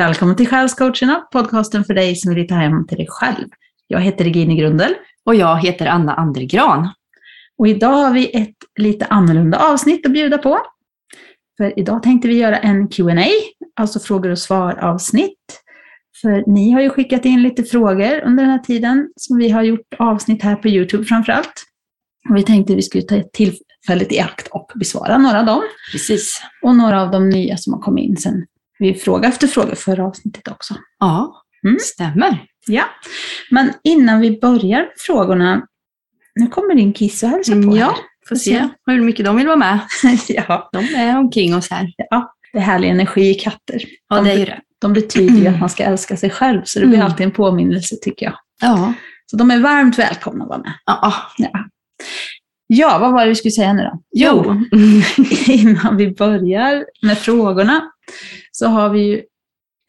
Välkommen till Själscoacherna, podcasten för dig som vill hitta hem till dig själv. Jag heter Regine Grundel. Och jag heter Anna Andergran. Och idag har vi ett lite annorlunda avsnitt att bjuda på. För idag tänkte vi göra en Q&A, alltså frågor och svar-avsnitt. För ni har ju skickat in lite frågor under den här tiden som vi har gjort avsnitt här på Youtube framför allt. Och vi tänkte vi skulle ta tillfället i akt och besvara några av dem. Precis. Och några av de nya som har kommit in sen vi frågade efter frågor förra avsnittet också. Ja, Mm. stämmer. Ja, men innan vi börjar frågorna, nu kommer din kiss och hälsa på Mm, ja, här. får se hur mycket de vill vara med. ja, De är omkring oss här. ja, det är härlig energi i katter. Ja, de, det är ju det. de betyder ju att man ska älska sig själv, så det blir Mm. alltid en påminnelse tycker jag. Ja. Så de är varmt välkomna att vara med. ja. Ja. Ja, vad var det vi skulle säga nu då? Jo. innan vi börjar med frågorna så har vi ju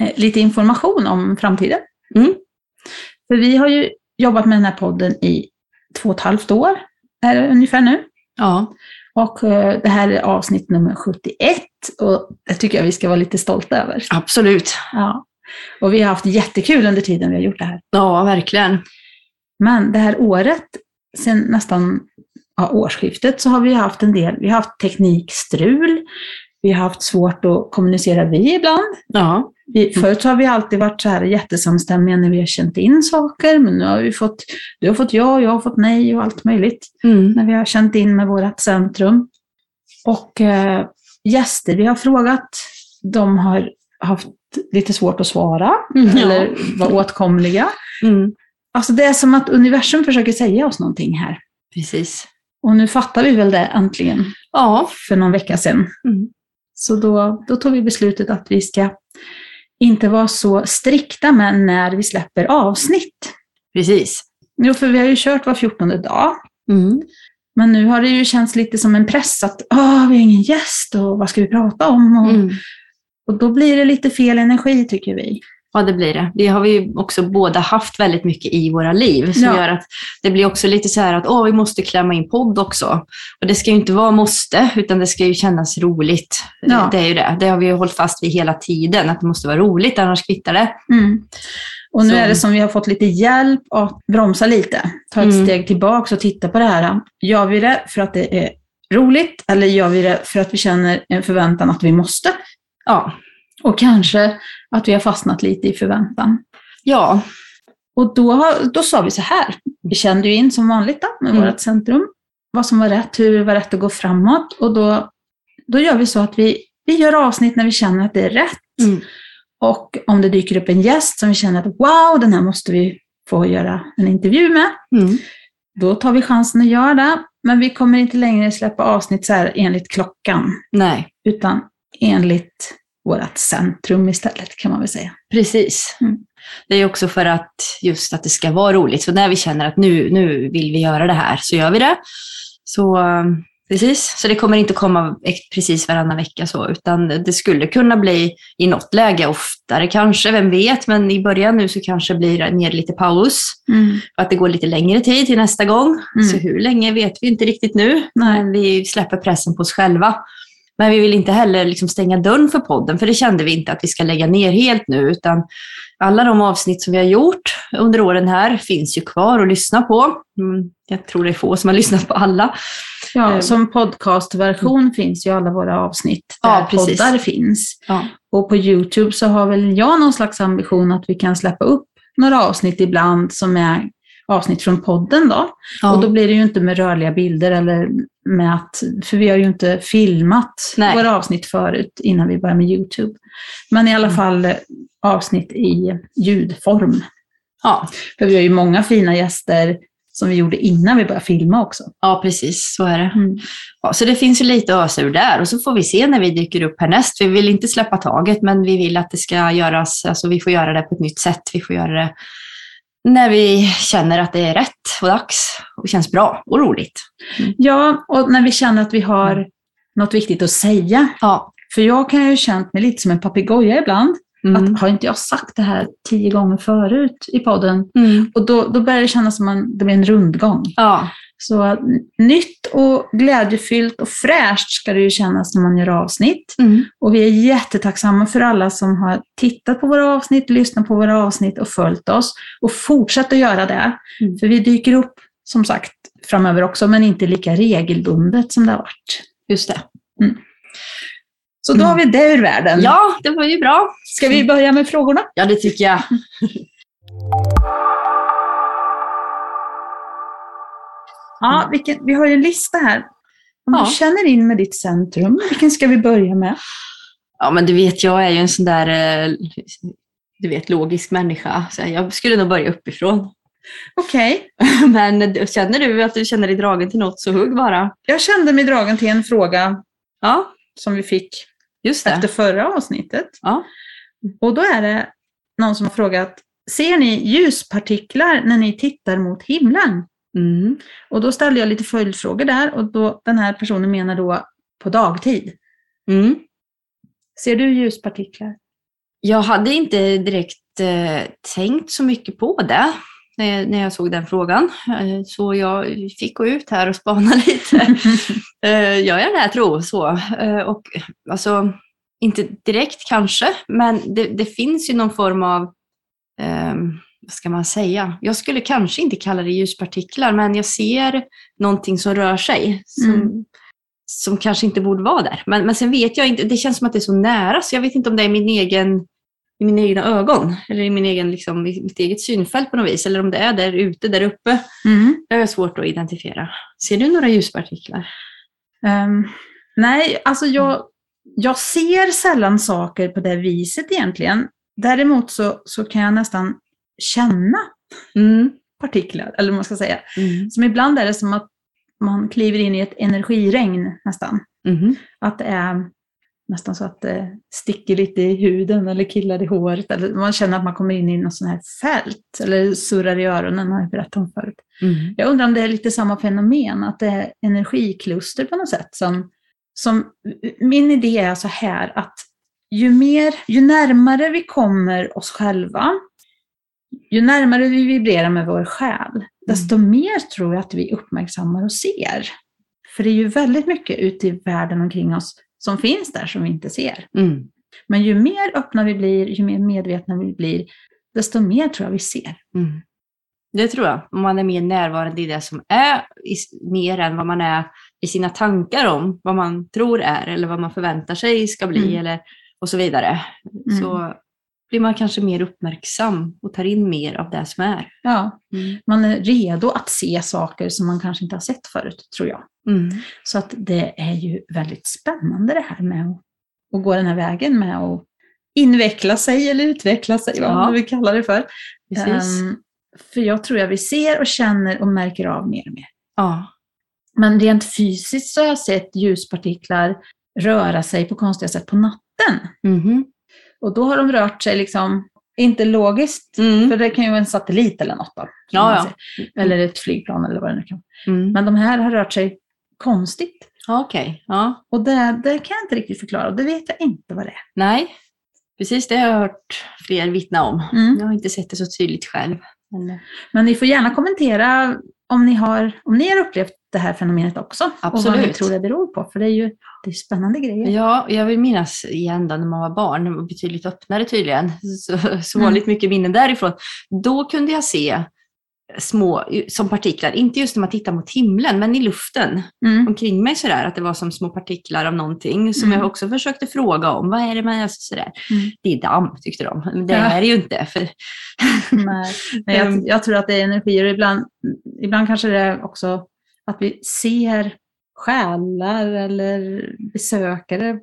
eh, lite information om framtiden. Mm. För vi har ju jobbat med den här podden i två och ett halvt år, är det ungefär nu. Ja, Och eh, det här är avsnitt nummer 71 och det tycker jag vi ska vara lite stolta över. absolut. Ja. Och vi har haft jättekul under tiden vi har gjort det här. Ja, verkligen. Men det här året, sen nästan ja, årsskiftet, så har vi haft en del, vi har haft teknikstrul, vi har haft svårt att kommunicera vi ibland. Ja, Vi, förut har vi alltid varit så här jättesamstämmiga när vi har känt in saker, men nu har vi fått, du har fått ja, jag har fått nej och allt möjligt mm. när vi har känt in med vårt centrum. Och eh, gäster vi har frågat, de har haft lite svårt att svara Mm, eller vara åtkomliga. Mm. Alltså det är som att universum försöker säga oss någonting här. Precis. Och nu fattar vi väl det äntligen, Ja. för någon vecka sedan. Mm. Så då, då tog vi beslutet att vi ska inte vara så strikta med när vi släpper avsnitt. Precis. Jo, för vi har ju kört var fjortonde dag. Mm. Men nu har det ju känts lite som en press att Åh, vi har ingen gäst och vad ska vi prata om? Och, Mm. och då blir det lite fel energi tycker vi. Ja, det blir det. Det har vi ju också båda haft väldigt mycket i våra liv som Ja. gör att det blir också lite så här att åh, vi måste klämma in podd också. Och det ska ju inte vara måste, utan det ska ju kännas roligt. Ja. Det är ju det. Det har vi ju hållit fast vid hela tiden, att det måste vara roligt, annars kvittar det. Mm. Och nu Så- är det som vi har fått lite hjälp att bromsa lite. Ta ett Mm. steg tillbaka och titta på det här. Gör vi det för att det är roligt eller gör vi det för att vi känner en förväntan att vi måste? Ja. Och kanske att vi har fastnat lite i förväntan. Ja. Och då, då sa vi så här, vi kände ju in som vanligt då, med Mm. vårt centrum, vad som var rätt, hur det var rätt att gå framåt. Och då, då gör vi så att vi, vi gör avsnitt när vi känner att det är rätt. Mm. Och om det dyker upp en gäst som vi känner att wow, den här måste vi få göra en intervju med, Mm. då tar vi chansen att göra det. Men vi kommer inte längre släppa avsnitt så här enligt klockan, Nej, utan enligt vårt centrum istället kan man väl säga. precis. Mm. Det är också för att just att det ska vara roligt. Så när vi känner att nu, nu vill vi göra det här, så gör vi det. Så precis, så det kommer inte komma precis varannan vecka så, utan det skulle kunna bli i något läge oftare kanske, vem vet, men i början nu så kanske blir det ner lite paus. För att det går lite längre tid till nästa gång. Mm. Så hur länge vet vi inte riktigt nu, Nej. men vi släpper pressen på oss själva. Men vi vill inte heller liksom stänga dörren för podden, för det kände vi inte att vi ska lägga ner helt nu, utan alla de avsnitt som vi har gjort under åren här finns ju kvar att lyssna på. Mm, jag tror det är få som har lyssnat på alla. Ja, Eh, som podcastversion finns ju alla våra avsnitt där Ja, precis. poddar finns. Ja. Och på Youtube så har väl jag någon slags ambition att vi kan släppa upp några avsnitt ibland som är avsnitt från podden då. Ja. Och då blir det ju inte med rörliga bilder eller med att, för vi har ju inte filmat Nej. våra avsnitt förut innan vi började med Youtube. Men i alla Mm. fall eh, avsnitt i ljudform. ja. För vi har ju många fina gäster som vi gjorde innan vi började filma också. ja, precis så är det. Mm. Ja, så det finns ju lite att ösa ur där och så får vi se när vi dyker upp härnäst. Vi vill inte släppa taget, men vi vill att det ska göras, alltså vi får göra det på ett nytt sätt. Vi får göra det när vi känner att det är rätt och dags och känns bra och roligt. Ja, och när vi känner att vi har något viktigt att säga. Ja. För jag kan ju känt mig lite som en papegoja ibland. Mm. Att har inte jag sagt det här tio gånger förut i podden? Mm. Och då, då börjar det kännas som att det blir en rundgång. Ja. Så nytt och glädjefyllt och fräscht ska det ju kännas när man gör avsnitt. Mm. Och vi är jättetacksamma för alla som har tittat på våra avsnitt, lyssnat på våra avsnitt och följt oss. Och fortsätt att göra det. Mm. För vi dyker upp, som sagt, framöver också, men inte lika regelbundet som det har varit. Just det. Så då har vi det ur världen. Ja, det var ju bra. Ska vi börja med frågorna? Ja, det tycker jag. Ja, vilken, vi har ju en lista här. Om Ja. du känner in med ditt centrum, vilken ska vi börja med? Ja, men du vet, jag är ju en sån där, eh, du vet, logisk människa. Så jag skulle nog börja uppifrån. Okej, Men känner du att du känner dig dragen till något så hugg bara. jag kände mig dragen till en fråga Ja, som vi fick just det. efter förra avsnittet. Ja. Och då är det någon som har frågat, ser ni ljuspartiklar när ni tittar mot himlen? Mm. Och då ställde jag lite följdfrågor där och då, den här personen menar då på dagtid. Mm. Ser du ljuspartiklar? Jag hade inte direkt eh, tänkt så mycket på det när jag, när jag såg den frågan. Eh, så jag fick gå ut här och spana lite. Eh, jag det här tro så? Eh, och alltså, inte direkt kanske, men det, det finns ju någon form av, eh, vad ska man säga? Jag skulle kanske inte kalla det ljuspartiklar, men jag ser någonting som rör sig. Som, Mm. som kanske inte borde vara där. Men, men sen vet jag inte, det känns som att det är så nära, så jag vet inte om det är min egen i mina egna ögon, eller i, min egen, liksom, i mitt eget synfält på något vis, eller om det är där ute, där uppe. Mm. Det är svårt att identifiera. Ser du några ljuspartiklar? Ehm, nej, alltså jag, jag ser sällan saker på det viset egentligen. Däremot så, så kan jag nästan känna Mm. partiklar, eller vad man ska säga. Mm. Som ibland är det som att man kliver in i ett energiregn nästan. Mhm. Att det är nästan så att det sticker lite i huden eller killar i håret. Eller man känner att man kommer in i något sånt här fält. Eller surrar i öronen, har jag berättat om förut. Mm. Jag undrar om det är lite samma fenomen, att det är energikluster på något sätt. Som, som, min idé är så här att ju, mer, ju närmare vi kommer oss själva, ju närmare vi vibrerar med vår själ, desto mer tror jag att vi uppmärksammar och ser. För det är ju väldigt mycket ute i världen omkring oss som finns där som vi inte ser. Mm. Men ju mer öppna vi blir, ju mer medvetna vi blir, desto mer tror jag vi ser. Mm. Det tror jag. Om man är mer närvarande i det som är, mer än vad man är i sina tankar om vad man tror är eller vad man förväntar sig ska bli Mm. eller, och så vidare. Mm. Så blir man kanske mer uppmärksam och tar in mer av det som är. Ja, man är redo att se saker som man kanske inte har sett förut, tror jag. Mm. Så att det är ju väldigt spännande det här med att, att gå den här vägen med att inveckla sig eller utveckla sig, vad Ja. man vill kalla det för. Ehm, för jag tror att vi ser och känner och märker av mer och mer. ja. Men rent fysiskt så har jag sett ljuspartiklar röra sig på konstiga sätt på natten. Mhm. Och då har de rört sig liksom, inte logiskt, Mm. för det kan ju vara en satellit eller något då. Ja, ja. Eller ett flygplan eller vad det nu kan vara. Mm. Men de här har rört sig konstigt. Okej, ja. Och det, det kan jag inte riktigt förklara. Och det vet jag inte vad det är. Nej, precis det har jag hört fler vittna om. Mm. Jag har inte sett det så tydligt själv. Men, Men ni får gärna kommentera om ni har, om ni har upplevt det här fenomenet också. Och vad Absolut. tror det beror på. För det är ju det är spännande grejer. Ja, jag vill minnas igen då när man var barn, betydligt öppnare tydligen, så, så Mm. vanligt mycket minnen därifrån. Då kunde jag se små, som partiklar, inte just när man tittar mot himlen, men i luften Mm. omkring mig sådär, att det var som små partiklar av någonting som Mm. jag också försökte fråga om. Vad är det man gör sådär? Mm. Det är damm tyckte de, men det Ja. är det ju inte. För, Nej. Jag, jag tror att det är energier. Ibland, ibland kanske det är också att vi ser själar eller besökare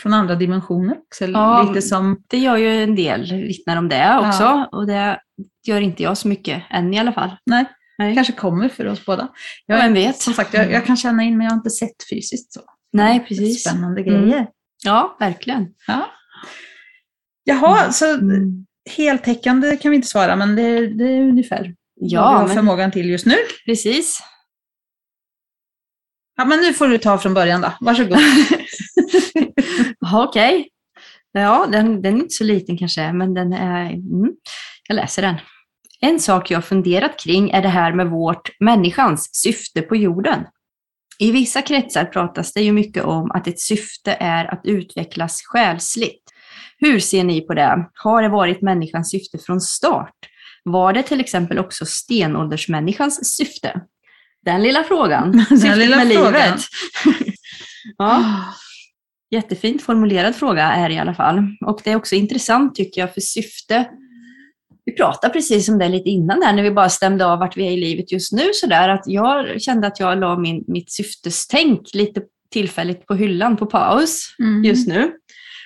från andra dimensioner också. Ja, Lite som, det gör ju en del vittnar om det också och det gör inte jag så mycket än i alla fall. nej, Nej, kanske kommer för oss båda. Ja, vem vet? Som sagt, jag, jag kan känna in men jag har inte sett fysiskt så. Nej precis. Spännande Mm. grejer. Ja, verkligen. Ja. Jaha, Mm. så Mm. heltäckande kan vi inte svara, men det, det är ungefär vad vi Ja, har men förmågan till just nu. precis. Ja, men nu får du ta från början då. Varsågod. Okej. Okej. Ja, den, den är inte så liten kanske, men den är... Mm, jag läser den. En sak jag funderat kring är det här med vårt människans syfte på jorden. I vissa kretsar pratas det ju mycket om att ett syfte är att utvecklas själsligt. Hur ser ni på det? Har det varit människans syfte från start? Var det till exempel också stenåldersmänniskans syfte? Den lilla frågan. Den Syftet lilla med frågan. livet. ja, jättefint formulerad fråga är i alla fall. Och det är också intressant tycker jag för syfte. Vi pratade precis om det lite innan där när vi bara stämde av vart vi är i livet just nu sådär att jag kände att jag la min, mitt syftestänk lite tillfälligt på hyllan på paus Mm. just nu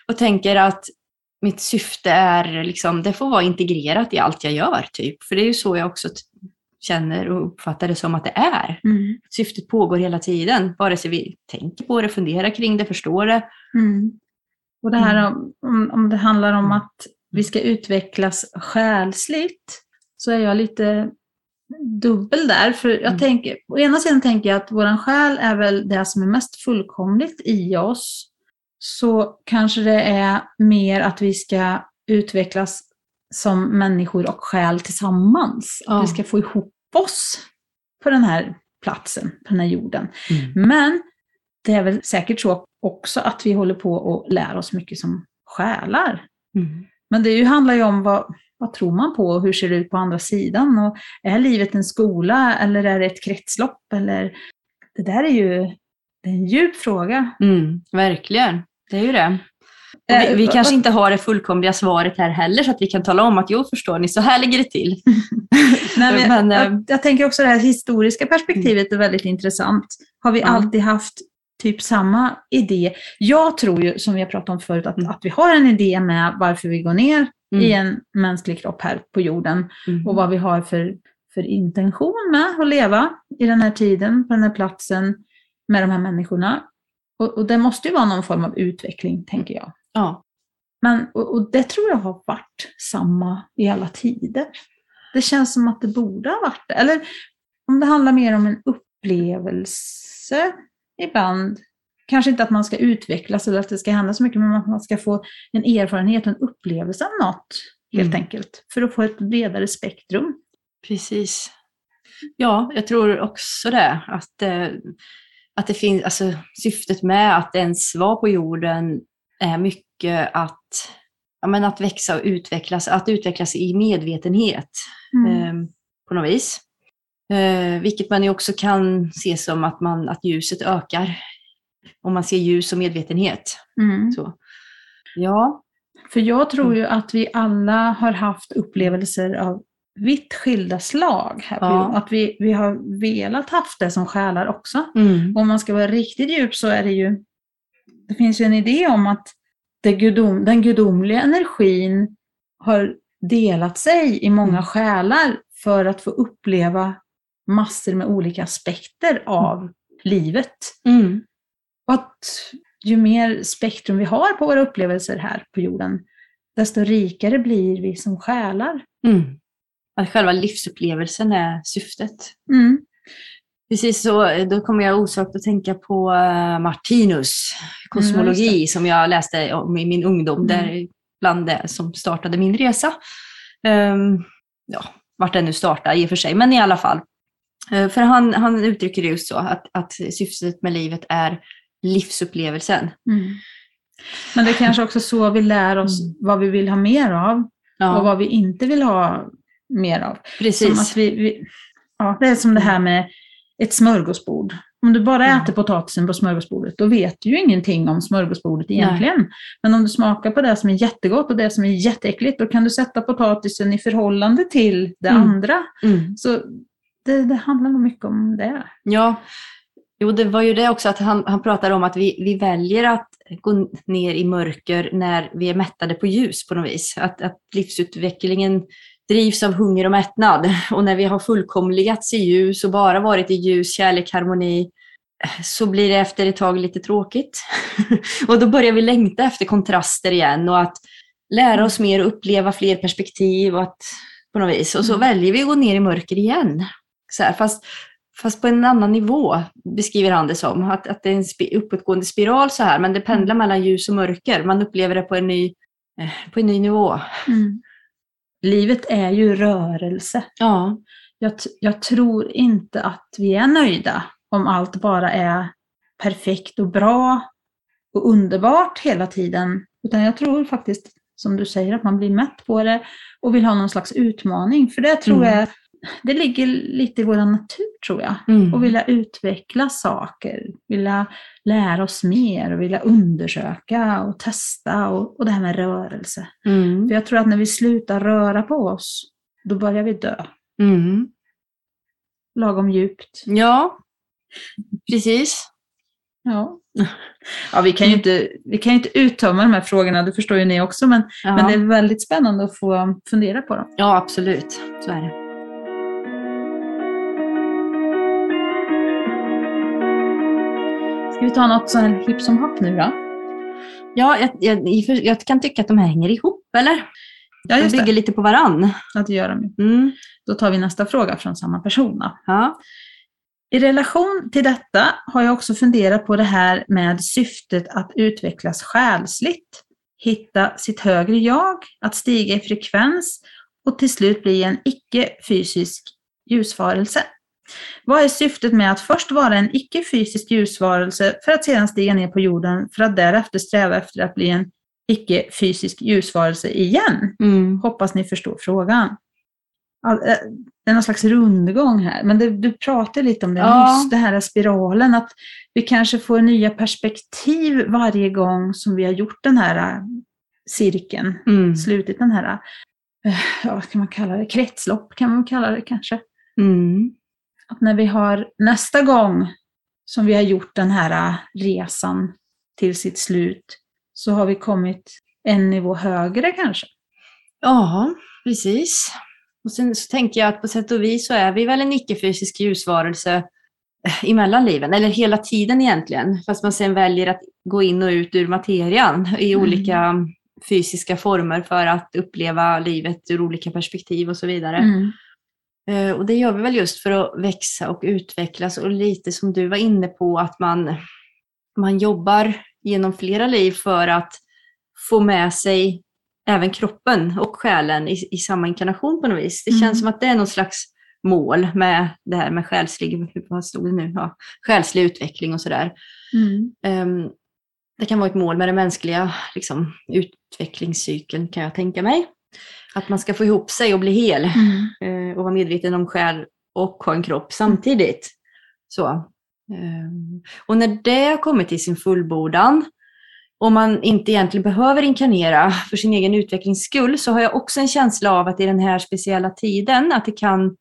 och tänker att mitt syfte är liksom, det får vara integrerat i allt jag gör typ. För det är ju så jag också känner och uppfattar det som att det är. Mm. Syftet pågår hela tiden, vare sig vi tänker på det, funderar kring det, förstår det. Mm. Och det här om, om, om det handlar om att vi ska utvecklas själsligt, så är jag lite dubbel där. För jag Mm. tänker, å ena sidan tänker jag att vår själ är väl det som är mest fullkomligt i oss. Så kanske det är mer att vi ska utvecklas som människor och själ tillsammans. Ja. Att vi ska få ihop oss på den här platsen, på den här jorden. Mm. Men det är väl säkert så också att vi håller på och lär oss mycket som själar. Mm. Men det handlar ju om vad, vad tror man på och hur ser det ut på andra sidan? Och är livet en skola eller är det ett kretslopp? Eller, det där är ju det är en djup fråga. Mm, verkligen, det är ju det. Vi, Eh, vi kanske inte har det fullkomliga svaret här heller så att vi kan tala om att jo, förstår ni, så här ligger det till. Nej, men, Men, eh, jag, jag tänker också det här historiska perspektivet är väldigt intressant. Har vi Ja. alltid haft typ samma idé? Jag tror ju, som vi har pratat om förut, att, Mm. att vi har en idé med varför vi går ner Mm. i en mänsklig kropp här på jorden Mm. och vad vi har för, för intention med att leva i den här tiden, på den här platsen, med de här människorna. Och, och det måste ju vara någon form av utveckling, tänker jag. Ja. Men, och, och det tror jag har varit samma i alla tider. Det känns som att det borde ha varit det. Eller om det handlar mer om en upplevelse ibland. Kanske inte att man ska utvecklas eller att det ska hända så mycket, men att man ska få en erfarenhet och en upplevelse av något, helt Mm. enkelt. För att få ett bredare spektrum. Precis. Ja, jag tror också det. Att, eh, att det finns, alltså, syftet med att ens vara på jorden är mycket att, ja, men att växa och utvecklas, att utvecklas i medvetenhet eh, på något vis. Eh, vilket man ju också kan se som att, man, att ljuset ökar. Om man ser ljus och medvetenhet. Mm. Så. Ja, För jag tror ju att vi alla har haft upplevelser av vitt skilda slag. Här Ja. Att vi, vi har velat haft det som själar också. mm. Om man ska vara riktigt djup så är det ju, det finns ju en idé om att gudom, den gudomliga energin har delat sig i många Mm. själar för att få uppleva massor med olika aspekter av livet. Mm. Och att ju mer spektrum vi har på våra upplevelser här på jorden, desto rikare blir vi som själar. Mm. Att själva livsupplevelsen är syftet. Mm. Precis så, då kommer jag osökt att tänka på eh, Martinus kosmologi Mm, som jag läste om i min ungdom, Mm. där bland det som startade min resa. Um, ja, vart den nu startade i och för sig, men i alla fall. Eh, för han, han uttrycker det just så, att, att syftet med livet är livsupplevelsen. Mm. Men det är kanske också så vi lär oss Mm. vad vi vill ha mer av och Ja, vad vi inte vill ha mer av. Precis. vi, vi, ja, det är som det här med ett smörgåsbord. Om du bara Mm. äter potatisen på smörgåsbordet, då vet du ju ingenting om smörgåsbordet egentligen. Men om du smakar på det som är jättegott och det som är jätteäckligt, då kan du sätta potatisen i förhållande till det Mm. andra. Mm. Så det, det handlar nog mycket om det. Ja, jo, det var ju det också att han, han pratar om att vi, vi väljer att gå ner i mörker när vi är mättade på ljus på något vis. Att, att livsutvecklingen drivs av hunger och mättnad. Och när vi har fullkomligats i ljus och bara varit i ljus, kärlek, harmoni, så blir det efter ett tag lite tråkigt. och då börjar vi längta efter kontraster igen och att lära oss mer och uppleva fler perspektiv och att, på något vis. Och så Mm. väljer vi att gå ner i mörker igen. Så här, fast, fast på en annan nivå beskriver han det som. Att, att det är en spi- uppåtgående spiral så här, men det pendlar mellan ljus och mörker. Man upplever det på en ny, eh, på en ny nivå. Mm. Livet är ju rörelse. Ja. Jag, jag tror inte att vi är nöjda om allt bara är perfekt och bra och underbart hela tiden. Utan jag tror faktiskt, som du säger, att man blir mätt på det och vill ha någon slags utmaning. För det tror Mm. jag, det ligger lite i vår natur tror jag. Mm. Och vilja utveckla saker, vilja lära oss mer och vilja undersöka och testa och, och det här med rörelse. Mm. För jag tror att när vi slutar röra på oss, då börjar vi dö. Mm. Lagom djupt. Ja, precis. Ja. ja vi, kan ju inte, vi kan inte uttömma de här frågorna, det förstår ju ni också, men, Ja. men det är väldigt spännande att få fundera på dem. ja, absolut. Så är det. Ska vi ta något så här hipp som happ nu då? Ja, jag, jag, jag kan tycka att de här hänger ihop, eller? Ja, de bygger det. lite på varann. Att göra ju. Mm. Då tar vi nästa fråga från samma person. Då. Ja. I relation till detta har jag också funderat på det här med syftet att utvecklas själsligt, hitta sitt högre jag, att stiga i frekvens och till slut bli en icke-fysisk ljusvarelse. Vad är syftet med att först vara en icke-fysisk ljusvarelse för att sedan stiga ner på jorden för att därefter sträva efter att bli en icke-fysisk ljusvarelse igen? Mm. Hoppas ni förstår frågan. Eh, Det är någon slags rundgång här, men det, du pratade lite om det Ja. nyss, det här spiralen, att vi kanske får nya perspektiv varje gång som vi har gjort den här eh, cirkeln, Mm. slutit den här, eh, ja, vad kan man kalla det, kretslopp kan man kalla det kanske. Mm. Att när vi har nästa gång som vi har gjort den här eh, resan till sitt slut, så har vi kommit en nivå högre kanske. Ja, precis. Och sen så tänker jag att på sätt och vis så är vi väl en icke-fysisk ljusvarelse emellan liven, eller hela tiden egentligen. Fast man sen väljer att gå in och ut ur materian i Mm. olika fysiska former för att uppleva livet ur olika perspektiv och så vidare. Mm. Eh, Och det gör vi väl just för att växa och utvecklas och lite som du var inne på att man, man jobbar genom flera liv för att få med sig även kroppen och själen i, i samma inkarnation på något vis. Det Mm. känns som att det är någon slags mål med det här med själslig, vad stod det nu? Ja, själslig utveckling och sådär. Mm. Ehm, det kan vara ett mål med den mänskliga liksom, utvecklingscykeln kan jag tänka mig. Att man ska få ihop sig och bli hel Mm. Eh, och vara medveten om själ och ha en kropp samtidigt. Så. Ehm, Och när det har kommit till sin fullbordan och man inte egentligen behöver inkarnera för sin egen utvecklings skull så har jag också en känsla av att i den här speciella tiden att det kan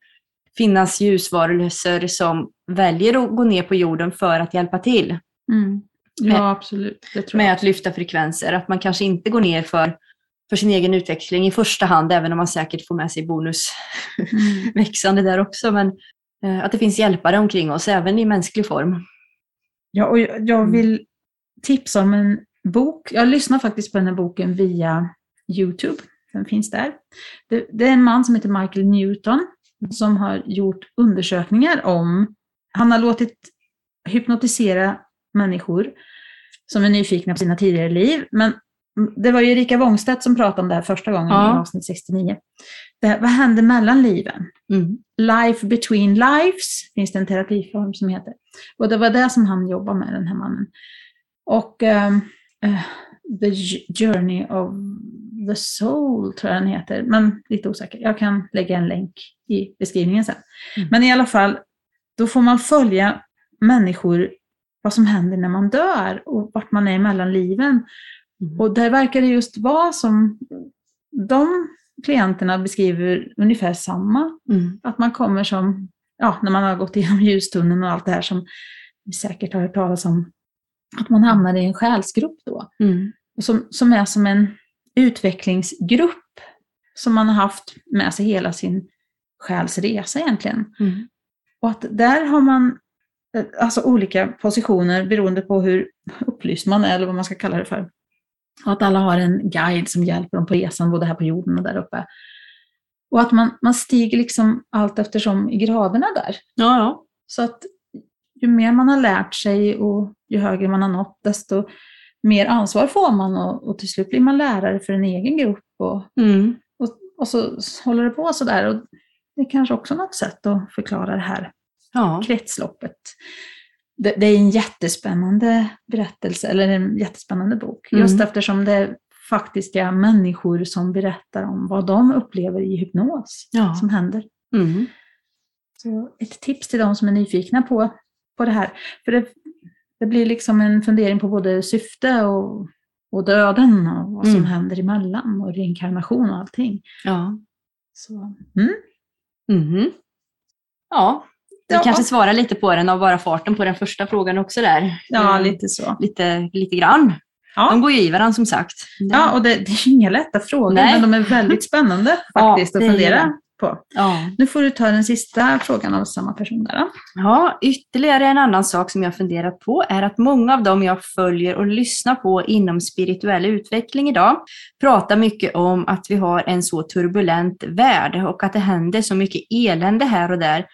finnas ljusvarelser som väljer att gå ner på jorden för att hjälpa till Mm. Ja, absolut. Med att lyfta frekvenser. Att man kanske inte går ner för, för sin egen utveckling i första hand, även om man säkert får med sig bonus Mm. där också. Men eh, att det finns hjälpare omkring oss, även i mänsklig form. Ja, och jag Mm. vill tipsa om en bok. Jag lyssnar faktiskt på den här boken via YouTube. Den finns där. Det, det är en man som heter Michael Newton som har gjort undersökningar om, han har låtit hypnotisera människor som är nyfikna på sina tidigare liv. Men det var ju Erika Wångstedt som pratade om det här första gången Ja. i avsnitt 69. Det, vad händer mellan liven? Mm. Life between lives finns det en terapiform som heter. Och det var det som han jobbade med, den här mannen. Och ehm, eh, The Journey of the Soul tror jag den heter, men lite osäker. Jag kan lägga en länk i beskrivningen sen. Mm. Men i alla fall, då får man följa människor, vad som händer när man dör och vart man är mellan liven. Mm. Och där verkar det just vara som de klienterna beskriver ungefär samma Mm. att man kommer som, ja, när man har gått igenom ljustunneln och allt det här som vi säkert har hört talas om, att man hamnar i en själsgrupp då. Mm. Och Som, som är som en utvecklingsgrupp som man har haft med sig hela sin själsresa egentligen. Mm. Och att där har man eh, alltså olika positioner beroende på hur upplyst man är, eller vad man ska kalla det för. Och att alla har en guide som hjälper dem på resan, både här på jorden och där uppe. Och att man, man stiger liksom allt eftersom i graderna där. Ja, ja. Så att ju mer man har lärt sig och ju högre man har nått, desto mer ansvar får man och, och till slut blir man lärare för en egen grupp. Och, Mm. och, och så håller det på sådär. Och det är kanske också något sätt att förklara det här Ja. kretsloppet. Det, det är en jättespännande berättelse, eller en jättespännande bok. Mm. Just eftersom det är faktiska människor som berättar om vad de upplever i hypnos Ja. som händer. Mm. Så ett tips till de som är nyfikna på, på det här. För det, det blir liksom en fundering på både syfte och, och döden och vad som Mm. händer emellan och reinkarnation och allting. Ja. Så, mm. Mhm. Ja, du Ja. kanske svarar lite på den av bara farten på den första frågan också där. ja, Mm. lite så. lite, lite grann. Ja. De går ju i varandra som sagt. Ja, och det, det är inga lätta frågor, Nej. men de är väldigt spännande Ja, faktiskt det att fundera på. Ja. Nu får du ta den sista frågan av samma person där. Ja, ytterligare en annan sak som jag funderat på är att många av dem jag följer och lyssnar på inom spirituell utveckling idag pratar mycket om att vi har en så turbulent värld och att det händer så mycket elände här och där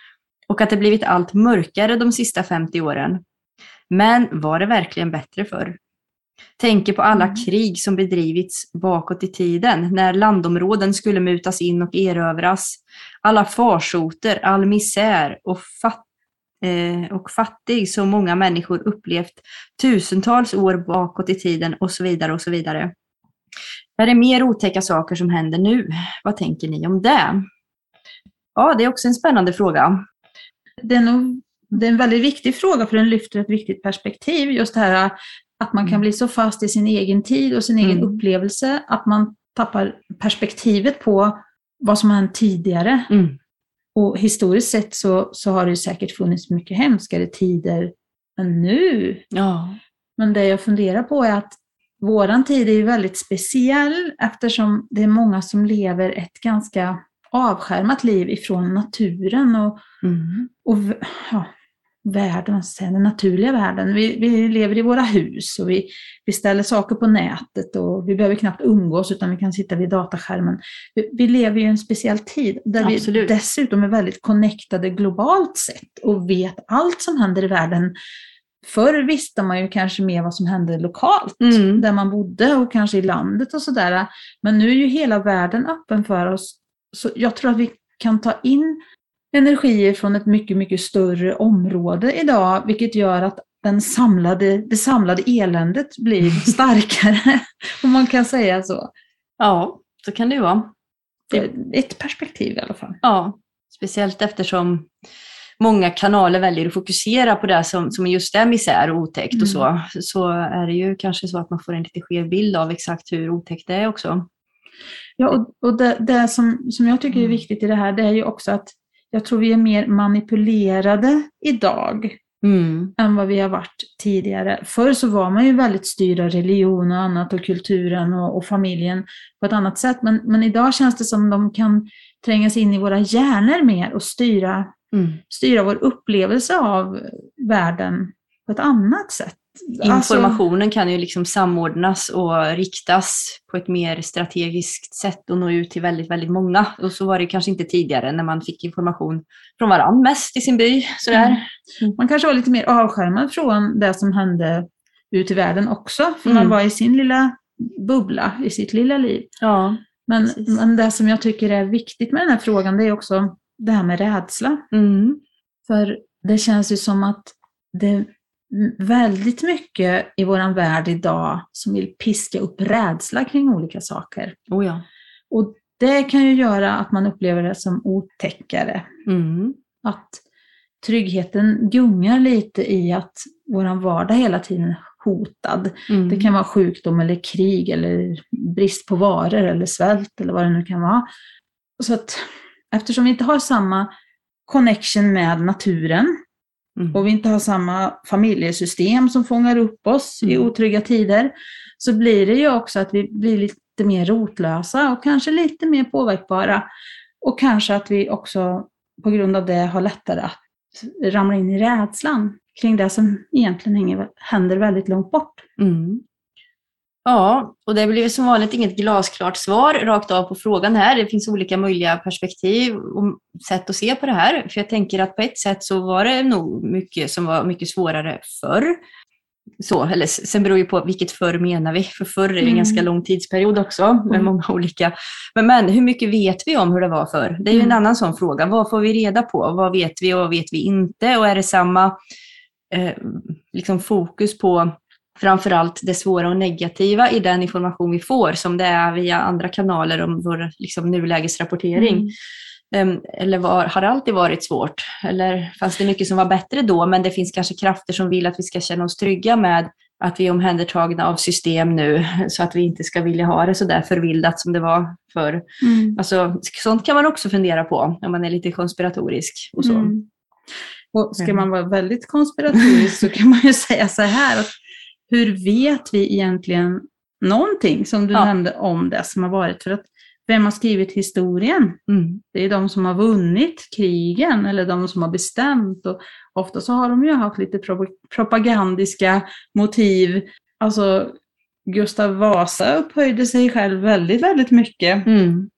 och att det blivit allt mörkare de sista 50 åren. Men var det verkligen bättre förr? Tänker på alla Mm. krig som bedrivits bakåt i tiden, när landområden skulle mutas in och erövras. Alla farsoter, all misär och, fat, eh, och fattig som många människor upplevt tusentals år bakåt i tiden och så vidare och så vidare. Är det mer otäcka saker som händer nu? Vad tänker ni om det? Ja, det är också en spännande fråga. Det är, nog, det är en väldigt viktig fråga för den lyfter ett viktigt perspektiv. Just det här att man kan Mm. bli så fast i sin egen tid och sin egen Mm. upplevelse att man tappar perspektivet på vad som har hänt tidigare. Mm. Och historiskt sett så, så har det säkert funnits mycket hemskare tider än nu. Ja. Men det jag funderar på är att våran tid är ju väldigt speciell eftersom det är många som lever ett ganska avskärmat liv ifrån naturen och, Mm. och ja, världen, den naturliga världen. Vi, vi lever i våra hus och vi, vi ställer saker på nätet och vi behöver knappt umgås utan vi kan sitta vid dataskärmen. Vi, vi lever ju i en speciell tid där Absolut. vi dessutom är väldigt connectade globalt sett och vet allt som händer i världen. Förr visste man ju kanske mer vad som hände lokalt, Mm. där man bodde och kanske i landet och sådär. Men nu är ju hela världen öppen för oss. Så jag tror att vi kan ta in energier från ett mycket, mycket större område idag, vilket gör att den samlade, det samlade eländet blir starkare, om man kan säga så. ja, så kan det ju vara. Det är ett perspektiv i alla fall. Ja, speciellt eftersom många kanaler väljer att fokusera på det som, som just är misär och otäckt och så, så är det ju kanske så att man får en lite skev bild av exakt hur otäckt det är också. Ja, och, och det, det som, som jag tycker är Mm. viktigt i det här, det är ju också att jag tror vi är mer manipulerade idag Mm. än vad vi har varit tidigare. Förr så var man ju väldigt styrd av religion och annat och kulturen och, och familjen på ett annat sätt. Men, men idag känns det som de kan trängas in i våra hjärnor mer och styra, Mm. styra vår upplevelse av världen på ett annat sätt. Alltså- Informationen kan ju liksom samordnas och riktas på ett mer strategiskt sätt och nå ut till väldigt, väldigt många. Och så var det kanske inte tidigare när man fick information från varann mest i sin by. Sådär. Mm. Man kanske var lite mer avskärmad från det som hände ute i världen också, för man Mm. var i sin lilla bubbla, i sitt lilla liv. Ja. Men, men det som jag tycker är viktigt med den här frågan, det är också det här med rädsla. Mm. För det känns ju som att det väldigt mycket i vår värld idag som vill piska upp rädsla kring olika saker. Oh ja. Och det kan ju göra att man upplever det som otäckare. Mm. Att tryggheten gungar lite i att vår vardag hela tiden hotad. Mm. Det kan vara sjukdom eller krig eller brist på varor eller svält eller vad det nu kan vara. Så att eftersom vi inte har samma connection med naturen Mm. och vi inte har samma familjesystem som fångar upp oss i Mm. otrygga tider, så blir det ju också att vi blir lite mer rotlösa och kanske lite mer påverkbara. Och kanske att vi också på grund av det har lättare att ramla in i rädslan kring det som egentligen hänger, händer väldigt långt bort. Mm. Ja, och det blir som vanligt inget glasklart svar rakt av på frågan här. Det finns olika möjliga perspektiv och sätt att se på det här. För jag tänker att på ett sätt så var det nog mycket som var mycket svårare förr. så, eller sen beror ju på vilket förr menar vi, för förr är det en Mm. ganska lång tidsperiod också med Mm. många olika. Men, men hur mycket vet vi om hur det var förr? Det är ju en Mm. annan sån fråga. Vad får vi reda på? Vad vet vi och vad vet vi inte? Och är det samma eh, liksom fokus på framförallt det svåra och negativa i den information vi får som det är via andra kanaler om vår liksom, nulägesrapportering? Mm. Em, Eller var, har det alltid varit svårt? Eller fanns det mycket som var bättre då, men det finns kanske krafter som vill att vi ska känna oss trygga med att vi är omhändertagna av system nu, så att vi inte ska vilja ha det så där förvildat som det var förr. Mm. Alltså, sånt kan man också fundera på om man är lite konspiratorisk. Och så. Mm. Och ska Mm. man vara väldigt konspiratorisk så kan man ju säga så här att hur vet vi egentligen någonting som du Ja. nämnde om det som har varit? För att vem har skrivit historien? Mm. Det är de som har vunnit krigen eller de som har bestämt. Och ofta så har de ju haft lite pro- propagandiska motiv. Alltså Gustav Vasa upphöjde sig själv väldigt, väldigt mycket. Mm.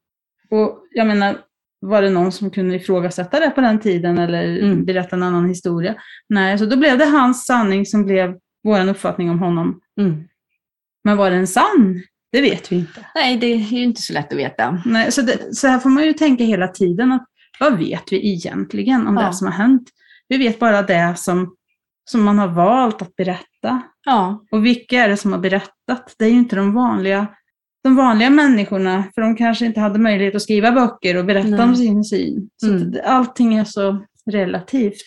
Och jag menar, var det någon som kunde ifrågasätta det på den tiden eller Mm. berätta en annan historia? Nej, så då blev det hans sanning som blev vår uppfattning om honom. Mm. Men var den sann? Det vet vi inte. Nej, det är ju inte så lätt att veta. Nej, så, det, så här får man ju tänka hela tiden. att Vad vet vi egentligen om Ja. det som har hänt? Vi vet bara det som, som man har valt att berätta. Ja, Och vilka är det som har berättat? Det är ju inte de vanliga, de vanliga människorna, för de kanske inte hade möjlighet att skriva böcker och berätta Nej. om sin syn. Så Mm. allting är så relativt.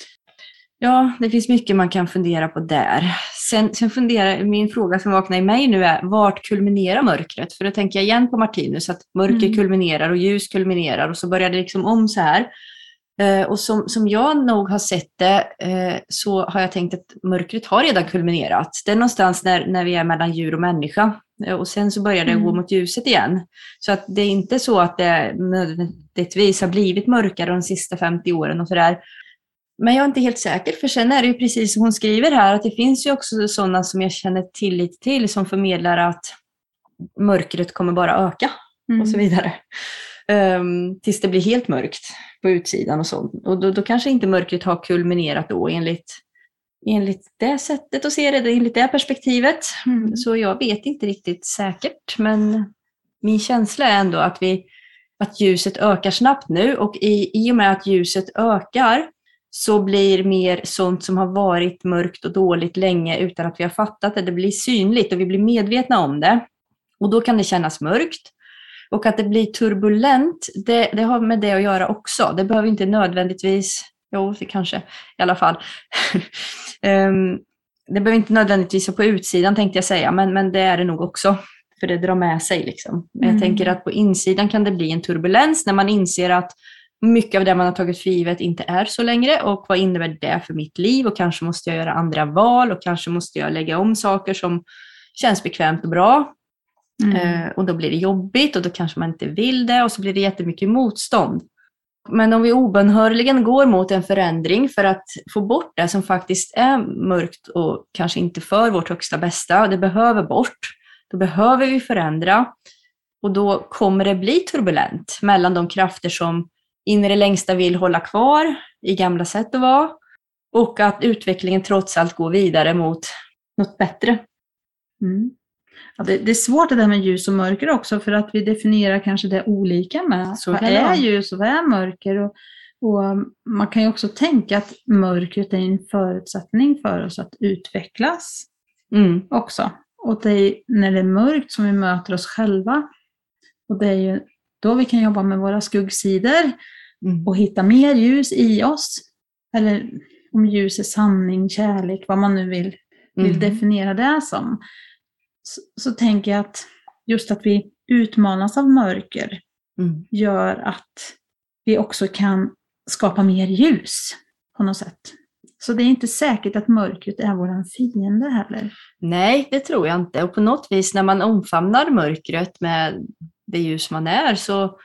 Ja, det finns mycket man kan fundera på där. Sen, sen funderar, min fråga som vaknar i mig nu är, vart kulminerar mörkret? För då tänker jag igen på Martinus, att mörker Mm. kulminerar och ljus kulminerar och så börjar det liksom om så här. Eh, och som, som jag nog har sett det eh, så har jag tänkt att mörkret har redan kulminerat. Det är någonstans när, när vi är mellan djur och människa. Eh, och sen så börjar det Mm. gå mot ljuset igen. Så att det är inte så att det nödvändigtvis har blivit mörkare de sista 50 åren och sådär. Men jag är inte helt säker, för sen är det ju precis som hon skriver här, att det finns ju också sådana som jag känner tillit till som förmedlar att mörkret kommer bara öka och så vidare. Ehm, tills det blir helt mörkt på utsidan och sånt. Och då, då kanske inte mörkret har kulminerat då enligt, enligt det sättet att se det, enligt det perspektivet. Mm. Så jag vet inte riktigt säkert, men min känsla är ändå att, vi, att ljuset ökar snabbt nu och i, i och med att ljuset ökar så blir mer sånt som har varit mörkt och dåligt länge utan att vi har fattat det. Det blir synligt och vi blir medvetna om det. Och då kan det kännas mörkt. Och att det blir turbulent, det, det har med det att göra också. Det behöver inte nödvändigtvis, jo det kanske i alla fall. Ehm, det behöver inte nödvändigtvis vara på utsidan tänkte jag säga, men, men det är det nog också. För det drar med sig. Liksom. Men Mm. Jag tänker att på insidan kan det bli en turbulens när man inser att mycket av det man har tagit för givet inte är så längre. Och vad innebär det för mitt liv? Och kanske måste jag göra andra val och kanske måste jag lägga om saker som känns bekvämt och bra. Mm. Eh, och då blir det jobbigt och då kanske man inte vill det och så blir det jättemycket motstånd. Men om vi obönhörligen går mot en förändring för att få bort det som faktiskt är mörkt och kanske inte för vårt högsta bästa, det behöver bort, då behöver vi förändra. Och då kommer det bli turbulent mellan de krafter som in i det längsta vill hålla kvar i gamla sätt att vara och att utvecklingen trots allt går vidare mot något bättre. Mm. Ja, det, det är svårt det där med ljus och mörker också för att vi definierar kanske det olika med. Så vad är ljus och vad är mörker? Och, och um, man kan ju också tänka att mörkret är en förutsättning för oss att utvecklas Mm. också. Och det är när det är mörkt som vi möter oss själva. Och det är ju då vi kan jobba med våra skuggsidor Mm. och hitta mer ljus i oss. Eller om ljus är sanning, kärlek, vad man nu vill vill Mm. definiera det som, så, så tänker jag att just att vi utmanas av mörker Mm. gör att vi också kan skapa mer ljus på något sätt. Så det är inte säkert att mörkret är vår fiende heller. Nej, det tror jag inte. Och på något vis när man omfamnar mörkret med det ljus man är så,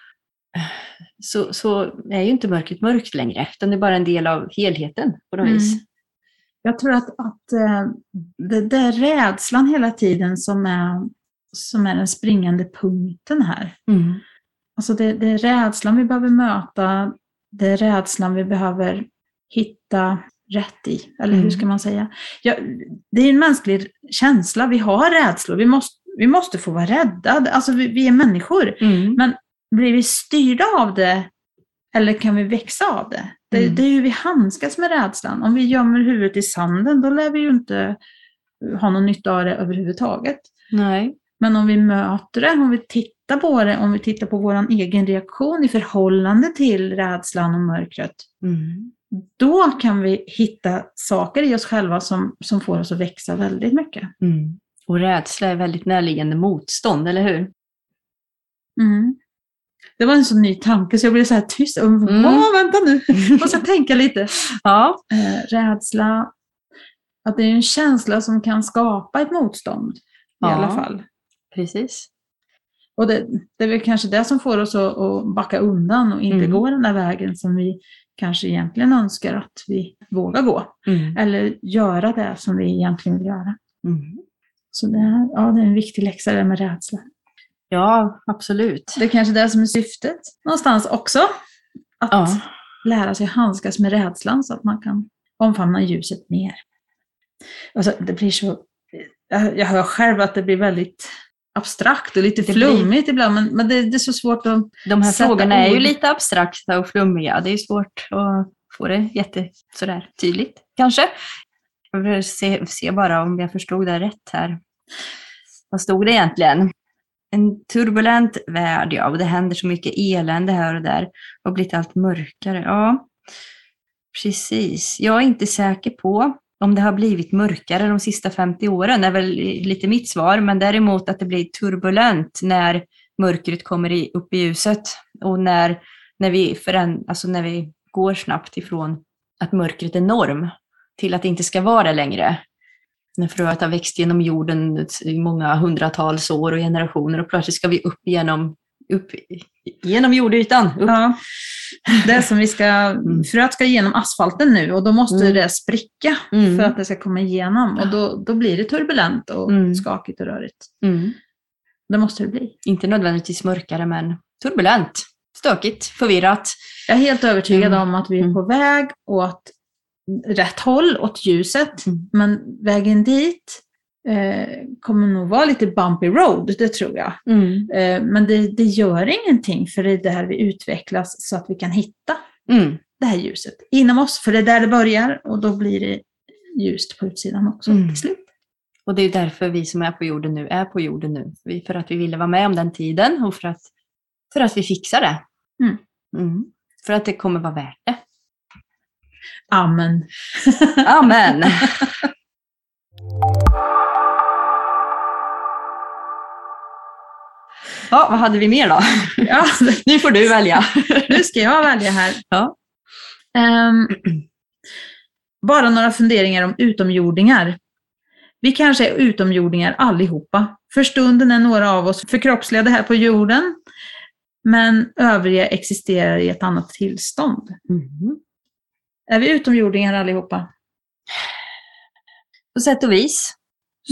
så, så är ju inte mörkret mörkt längre, utan det är bara en del av helheten på något Mm. vis. Jag tror att, att eh, det, det är rädslan hela tiden som är, som är den springande punkten här. Mm. Alltså det, det är rädslan vi behöver möta, det är rädslan vi behöver hitta rätt i. Eller hur Mm. ska man säga? Ja, det är en mänsklig känsla. Vi har rädslor. Vi måste, vi måste få vara rädda. Alltså, vi, vi är människor. Mm. Men blir vi styrda av det eller kan vi växa av det? Det, Mm. det är hur vi handskas med rädslan. Om vi gömmer huvudet i sanden, då lär vi ju inte ha någon nytta av det överhuvudtaget. Nej. Men om vi möter det, om vi tittar på det, om vi tittar på vår egen reaktion i förhållande till rädslan och mörkret, Mm. då kan vi hitta saker i oss själva som, som får oss att växa väldigt mycket. Mm. Och rädsla är väldigt närliggande motstånd, eller hur? Mm. Det var en så ny tanke så jag blev så här tyst. Mm. Åh, vänta nu, måste jag tänka lite. Ja. Eh, rädsla, att det är en känsla som kan skapa ett motstånd i Ja. alla fall. Precis. Och det, det är väl kanske det som får oss att, att backa undan och inte Mm. gå den där vägen som vi kanske egentligen önskar att vi vågar gå. Mm. Eller göra det som vi egentligen vill göra. Mm. Så det, är- ja, det är en viktig läxa det med rädsla. Ja, absolut. Det är kanske det som är syftet någonstans också. Att Ja. lära sig handskas med rädslan så att man kan omfamna ljuset mer. Alltså, det blir så, jag, hör själv att det blir väldigt abstrakt och lite Det blir- flummigt ibland, men, men det, det är så svårt att... De här frågorna är ju ord. lite abstrakta och flummiga. Det är svårt att få det jätte sådär tydligt, kanske. Jag vill se, se bara om jag förstod det rätt här. Vad stod det egentligen? En turbulent värld, ja, och det händer så mycket elände här och där och blivit allt mörkare. Ja, precis. Jag är inte säker på om det har blivit mörkare de sista 50 åren, är väl lite mitt svar, men däremot att det blir turbulent när mörkret kommer i, upp i ljuset och när, när, vi föränd, alltså när vi går snabbt ifrån att mörkret är norm till att det inte ska vara det längre. När fröet har växt genom jorden i många hundratals år och generationer och plötsligt ska vi upp genom, upp genom jordytan. Upp. Ja, det som vi ska, fröet ska igenom asfalten nu och då måste Mm. det spricka Mm. för att det ska komma igenom. Och då, då blir det turbulent och Mm. skakigt och rörigt. Mm. Det måste det bli. Inte nödvändigtvis mörkare, men turbulent, stökigt, förvirrat. Jag är helt övertygad Mm. om att vi är Mm. på väg åt rätt håll, åt ljuset. Mm. Men vägen dit eh, kommer nog vara lite bumpy road, det tror jag. Eh, men det, det gör ingenting för det är där vi utvecklas så att vi kan hitta Mm. det här ljuset inom oss. För det är där det börjar och då blir det ljust på utsidan också Mm. till slut. Och det är därför vi som är på jorden nu är på jorden nu. Vi, för att vi ville vara med om den tiden och för att, för att vi fixar det. Mm. Mm. För att det kommer vara värt det. Amen. Amen! Ja, vad hade vi mer då? Ja, Nu får du välja. nu ska jag välja här. Ja. Ehm, bara några funderingar om utomjordingar. Vi kanske är utomjordingar allihopa. För stunden är några av oss förkroppsligade här på jorden, men övriga existerar i ett annat tillstånd. Mm. Är vi utomjordingar allihopa? På sätt och vis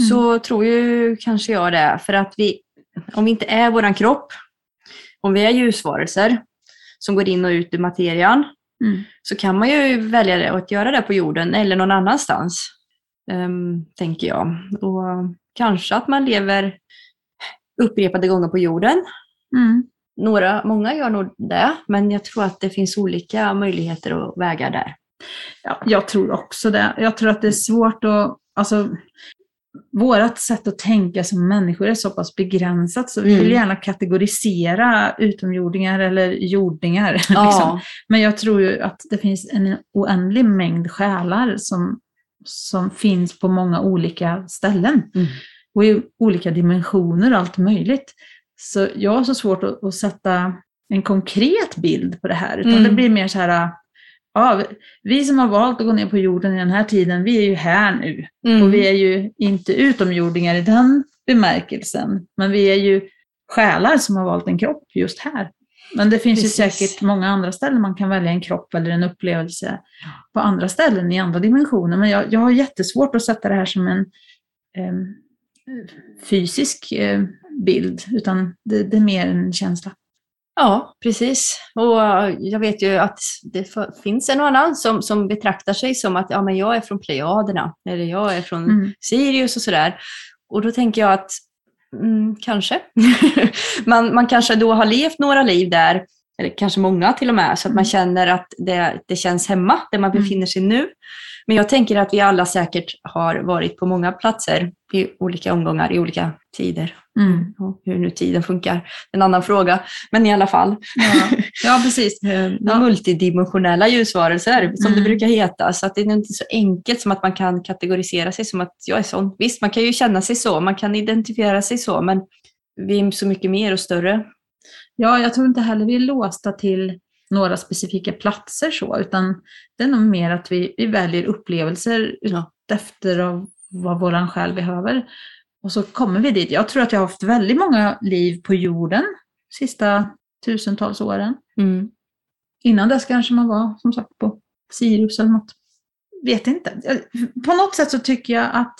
så tror ju kanske jag det. För att vi, om vi inte är våran kropp, om vi är ljusvarelser som går in och ut ur materian, Mm. så kan man ju välja det, att göra det på jorden eller någon annanstans, ehm, tänker jag. Och kanske att man lever upprepade gånger på jorden. Mm. Några, många gör nog det, men jag tror att det finns olika möjligheter och vägar där. Ja, jag tror också det. Jag tror att det är svårt att... Alltså, vårt sätt att tänka som människor är så pass begränsat så vi Mm. vill gärna kategorisera utomjordingar eller jordingar. liksom. Ja, Men jag tror ju att det finns en oändlig mängd själar som, som finns på många olika ställen Mm. och i olika dimensioner och allt möjligt. Så jag har så svårt att, att sätta en konkret bild på det här, utan Mm. det blir mer så här, ja, vi som har valt att gå ner på jorden i den här tiden, vi är ju här nu. Mm. Och vi är ju inte utomjordingar i den bemärkelsen, men vi är ju själar som har valt en kropp just här. Men det finns ju Precis. säkert många andra ställen man kan välja en kropp eller en upplevelse på andra ställen i andra dimensioner. Men jag, jag har jättesvårt att sätta det här som en em, fysisk eh, bild, utan det, det är mer en känsla. Ja, precis. Och jag vet ju att det finns en och annan som, som betraktar sig som att ja, men jag är från Plejaderna eller jag är från Mm. Sirius och sådär. Och då tänker jag att mm, kanske. man, man kanske då har levt några liv där, eller kanske många till och med, så att man Mm. känner att det, det känns hemma där man Mm. befinner sig nu. Men jag tänker att vi alla säkert har varit på många platser i olika omgångar, i olika tider. Mm. Och hur nu tiden funkar, en annan fråga. Men i alla fall. Ja. ja, precis. Eh, Ja. multidimensionella ljusvarelser, som Mm. det brukar heta. Så att det är inte så enkelt som att man kan kategorisera sig som att jag är sån. Visst, man kan ju känna sig så, man kan identifiera sig så, men vi är så mycket mer och större. Ja, jag tror inte heller vi är låsta till några specifika platser så, utan det är nog mer att vi, vi väljer upplevelser Ja. efter av vad våran själ behöver. Och så kommer vi dit. Jag tror att jag har haft väldigt många liv på jorden sista tusentals åren. Mm. Innan dess kanske man var som sagt på Sirius eller något. Vet inte. På något sätt så tycker jag att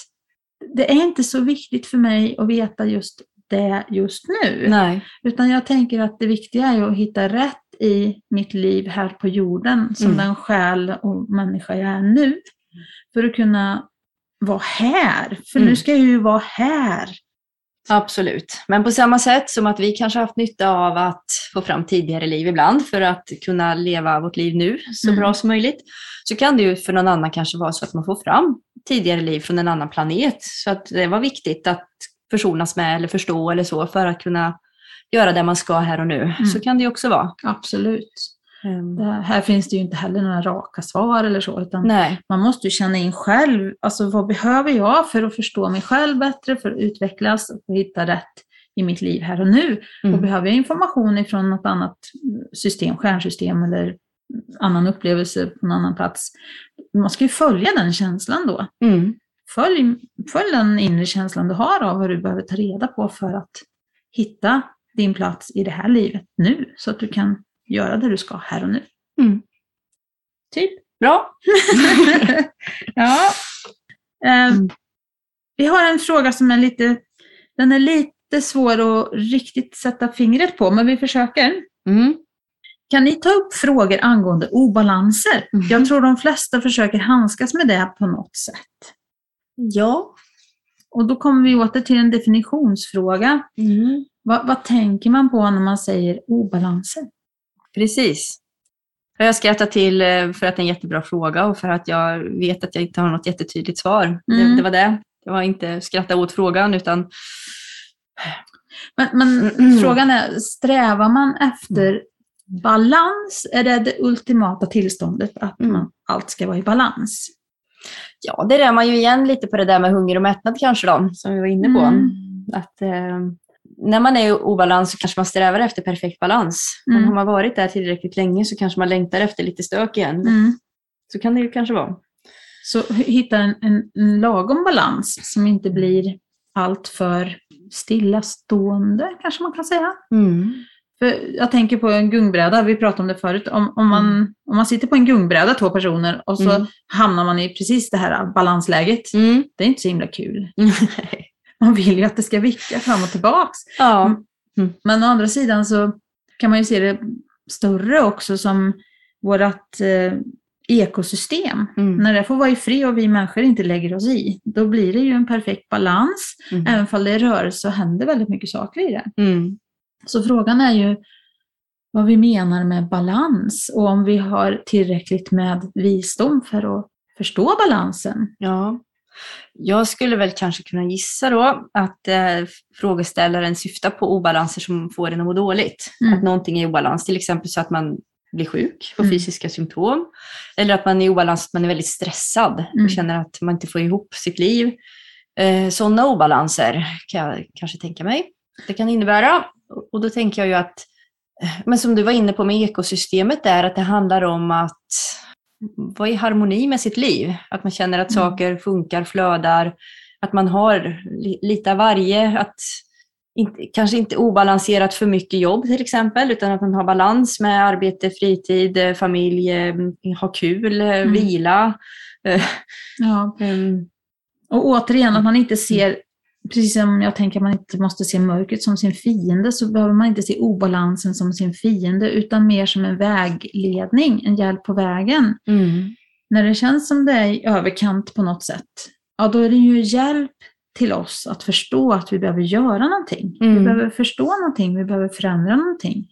det är inte så viktigt för mig att veta just det just nu. Nej. Utan jag tänker att det viktiga är att hitta rätt i mitt liv här på jorden som Mm. den själ och människa jag är nu. För att kunna vara här. För Mm. nu ska jag ju vara här. Absolut. Men på samma sätt som att vi kanske haft nytta av att få fram tidigare liv ibland för att kunna leva vårt liv nu så Mm. bra som möjligt, så kan det ju för någon annan kanske vara så att man får fram tidigare liv från en annan planet. Så att det var viktigt att försonas med eller förstå eller så för att kunna göra det man ska här och nu. Så kan det ju också vara. Absolut. Det här finns det ju inte heller några raka svar eller så. Utan Nej, man måste ju känna in själv. Alltså vad behöver jag för att förstå mig själv bättre, för att utvecklas och hitta rätt i mitt liv här och nu. Och mm. behöver jag information ifrån något annat system, stjärnsystem eller annan upplevelse på någon annan plats. Man ska ju följa den känslan då. Mm. Följ, följ den inre känslan du har av vad du behöver ta reda på för att hitta din plats i det här livet nu. Så att du kan göra det du ska här och nu. Mm. Typ. Bra. ja. Eh, Mm. Vi har en fråga som är lite, den är lite svår att riktigt sätta fingret på, men vi försöker. Mm. Kan ni ta upp frågor angående obalanser? Mhm. Jag tror de flesta försöker handskas med det på något sätt. Ja. Och då kommer vi åter till en definitionsfråga. Mm. Vad, vad tänker man på när man säger obalanser? Precis. Jag skrattar till eh, för att det är en jättebra fråga och för att jag vet att jag inte har något jättetydligt svar. Det, Mm. det var det. Det var inte skratta åt frågan utan Men, men Mm. frågan är, strävar man efter balans? Är det det ultimata tillståndet, att Mm. man, allt ska vara i balans? Ja, det rör man ju igen lite på det där med hunger och mättnad kanske då, som vi var inne på. Mm. Att, eh, när man är i obalans så kanske man strävar efter perfekt balans. Men Mm. har man varit där tillräckligt länge så kanske man längtar efter lite stök igen. Mm. Så kan det ju kanske vara. Så hitta en, en, en lagom balans som inte blir allt för stillastående, kanske man kan säga. För jag tänker på en gungbräda, vi pratade om det förut. Om, om, man, om man sitter på en gungbräda, två personer, och så Mm. hamnar man i precis det här balansläget. Mm. Det är inte så himla kul. Man vill ju att det ska vicka fram och tillbaks. ja. Men å andra sidan så kan man ju se det större också som vårt eh, ekosystem. Mm. När det får vara i fred och vi människor inte lägger oss i, då blir det ju en perfekt balans. Mm. Även om det är rörelse och händer väldigt mycket saker i det. Mm. Så frågan är ju vad vi menar med balans och om vi har tillräckligt med visdom för att förstå balansen. Ja. Jag skulle väl kanske kunna gissa då att eh, frågeställaren syftar på obalanser som får en att må dåligt. Mm. Att någonting är i obalans, till exempel så att man blir sjuk, får Mm. fysiska symptom. Eller att man är i obalans, att man är väldigt stressad Mm. och känner att man inte får ihop sitt liv. Eh, Sådana obalanser kan jag kanske tänka mig. Det kan innebära. Och då tänker jag ju att, men som du var inne på med ekosystemet där, att det handlar om att vara i harmoni med sitt liv. Att man känner att Mm. saker funkar, flödar, att man har li- lite av varje. Att inte, kanske inte obalanserat för mycket jobb till exempel, utan att man har balans med arbete, fritid, familj, eh, ha kul, eh, Mm. vila. eh, Ja. ehm, Och återigen att man inte ser precis som jag tänker att man inte måste se mörkret som sin fiende, så behöver man inte se obalansen som sin fiende, utan mer som en vägledning, en hjälp på vägen. Mm. När det känns som det är i överkant på något sätt, ja då är det ju hjälp till oss att förstå att vi behöver göra någonting. Vi Mm. behöver förstå någonting, vi behöver förändra någonting.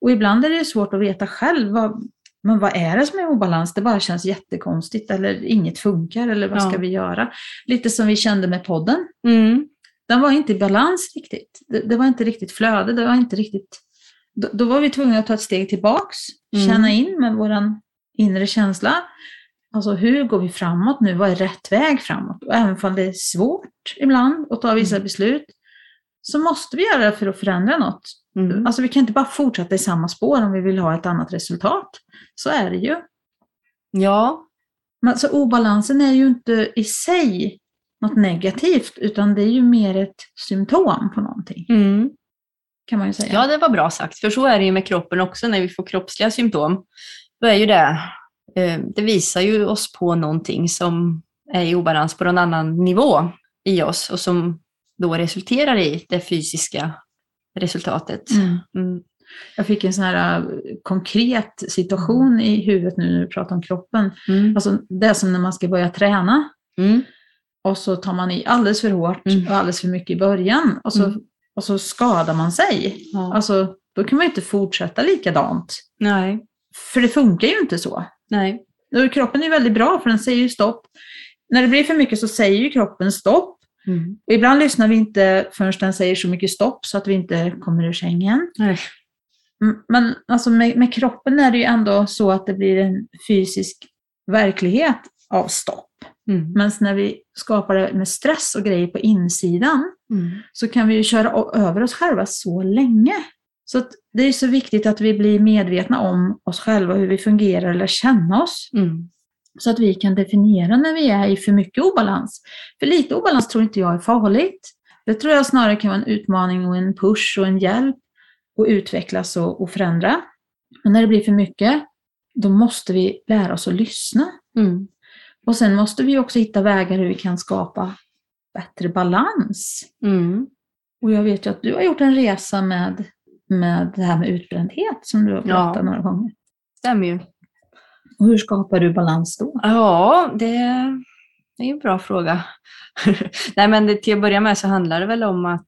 Och ibland är det svårt att veta själv, vad, men vad är det som är obalans? Det bara känns jättekonstigt eller inget funkar eller vad Ja. ska vi göra? Lite som vi kände med podden. Mm. Den var inte i balans riktigt. Det, det var inte riktigt flöde, det var inte riktigt... Då, då var vi tvungna att ta ett steg tillbaks, Mm. känna in med våran inre känsla. Alltså hur går vi framåt nu? Vad är rätt väg framåt? Och även om det är svårt ibland att ta vissa Mm. beslut, så måste vi göra det för att förändra något. Mm. Alltså vi kan inte bara fortsätta i samma spår om vi vill ha ett annat resultat. Så är det ju. Ja, Men så obalansen är ju inte i sig något negativt, utan det är ju mer ett symptom på någonting, mm. kan man ju säga. ja, det var bra sagt. För så är det ju med kroppen också när vi får kroppsliga symptom. Då är ju det, eh, det visar ju oss på någonting som är i obalans på någon annan nivå i oss och som då resulterar i det fysiska resultatet. Mm. Mm. Jag fick en sån här äh, konkret situation i huvudet nu när du pratar om kroppen. Mm. Alltså, det är som när man ska börja träna Mm. och så tar man i alldeles för hårt Mm. och alldeles för mycket i början och så, Mm. och så skadar man sig. Ja. Alltså, då kan man ju inte fortsätta likadant. Nej, För det funkar ju inte så. nej. Och Kroppen är väldigt bra för den säger ju stopp. När det blir för mycket så säger ju kroppen stopp. Mm. Ibland lyssnar vi inte förrän den säger så mycket stopp så att vi inte kommer ur sängen. Nej. Mm, Men alltså med, med kroppen är det ju ändå så att det blir en fysisk verklighet av stopp. Mm. Men när vi skapar det med stress och grejer på insidan Mm. så kan vi ju köra över oss själva så länge. Så det är så viktigt att vi blir medvetna om oss själva, hur vi fungerar eller känna oss. Mm. Så att vi kan definiera när vi är i för mycket obalans. För lite obalans tror inte jag är farligt. Det tror jag snarare kan vara en utmaning och en push och en hjälp att utvecklas och, och förändra. Men när det blir för mycket, då måste vi lära oss att lyssna. Mm. Och sen måste vi också hitta vägar hur vi kan skapa bättre balans. Mm. Och jag vet ju att du har gjort en resa med, med det här med utbrändhet som du har pratat Ja. några gånger. Stämmer ju. Och hur skapar du balans då? Ja, det, det är en bra fråga. Nej, men det, till att börja med så handlar det väl om att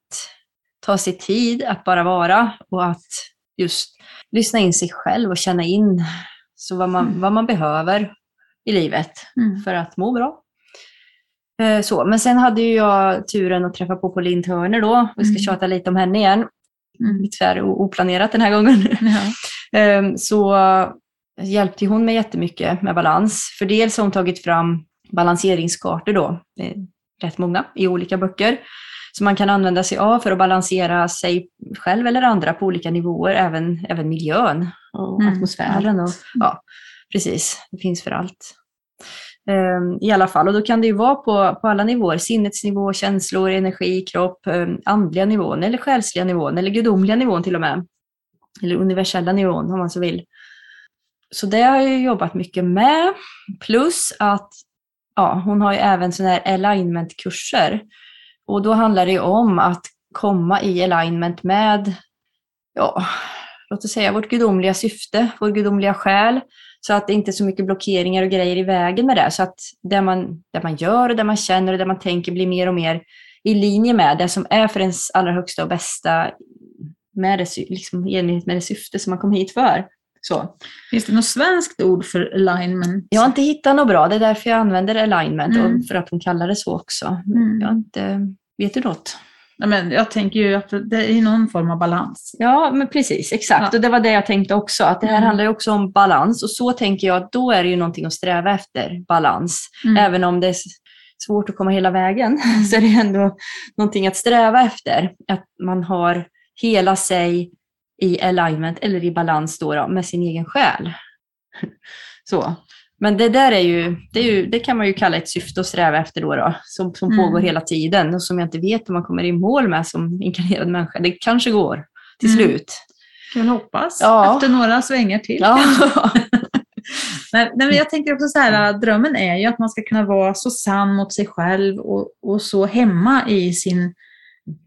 ta sig tid att bara vara och att just lyssna in sig själv och känna in så vad, man, Mm. vad man behöver i livet Mm. för att må bra. Eh, Så, men sen hade ju jag turen att träffa på Pauline Turner då. Vi ska Mm. tjata lite om henne igen. Mm. O- oplanerat den här gången. Ja. Ehm, så hjälpte hon mig jättemycket med balans. För dels har hon tagit fram balanseringskartor då, rätt många i olika böcker, som man kan använda sig av för att balansera sig själv eller andra på olika nivåer, även, även miljön och Mm, atmosfären. Och, ja, precis, det finns för allt. Ehm, I alla fall, och då kan det ju vara på, på alla nivåer, sinnets nivå, känslor, energi, kropp, um, andliga nivån eller själsliga nivån eller gudomliga nivån till och med. Eller universella nivån om man så vill. Så det har jag jobbat mycket med. Plus att ja, hon har ju även sådana här alignment-kurser. Och då handlar det ju om att komma i alignment med, ja, låt oss säga vårt gudomliga syfte, vår gudomliga själ. Så att det inte är så mycket blockeringar och grejer i vägen med det. Så att det man, det man gör och det man känner och det man tänker blir mer och mer i linje med det som är för ens allra högsta och bästa med det, liksom, i enlighet med det syfte som man kom hit för. Så. Finns det något svenskt ord för alignment? Jag har inte hittat något bra, det är därför jag använder alignment Mm. och för att hon kallar det så också. Mm. Jag har inte, vet du något? Nej, men jag tänker ju att det är någon form av balans. Ja, men precis, exakt. Ja. Och det var det jag tänkte också, att det här Mm. handlar ju också om balans. Och så tänker jag att då är det ju någonting att sträva efter, balans. Mm. Även om det är svårt att komma hela vägen, Mm. så är det ändå någonting att sträva efter. Att man har hela sig i alignment, eller i balans då, då med sin egen själ. Så. Men det där är ju, det, är ju, det kan man ju kalla ett syfte att sträva efter då, då som, som Mm. pågår hela tiden och som jag inte vet om man kommer i mål med som inkarnerad människa. Det kanske går till Mm. slut. Kan hoppas. Ja. Efter några svängar till. Ja. Nej, men jag tänker också så här, drömmen är ju att man ska kunna vara så sann mot sig själv och, och så hemma i sin,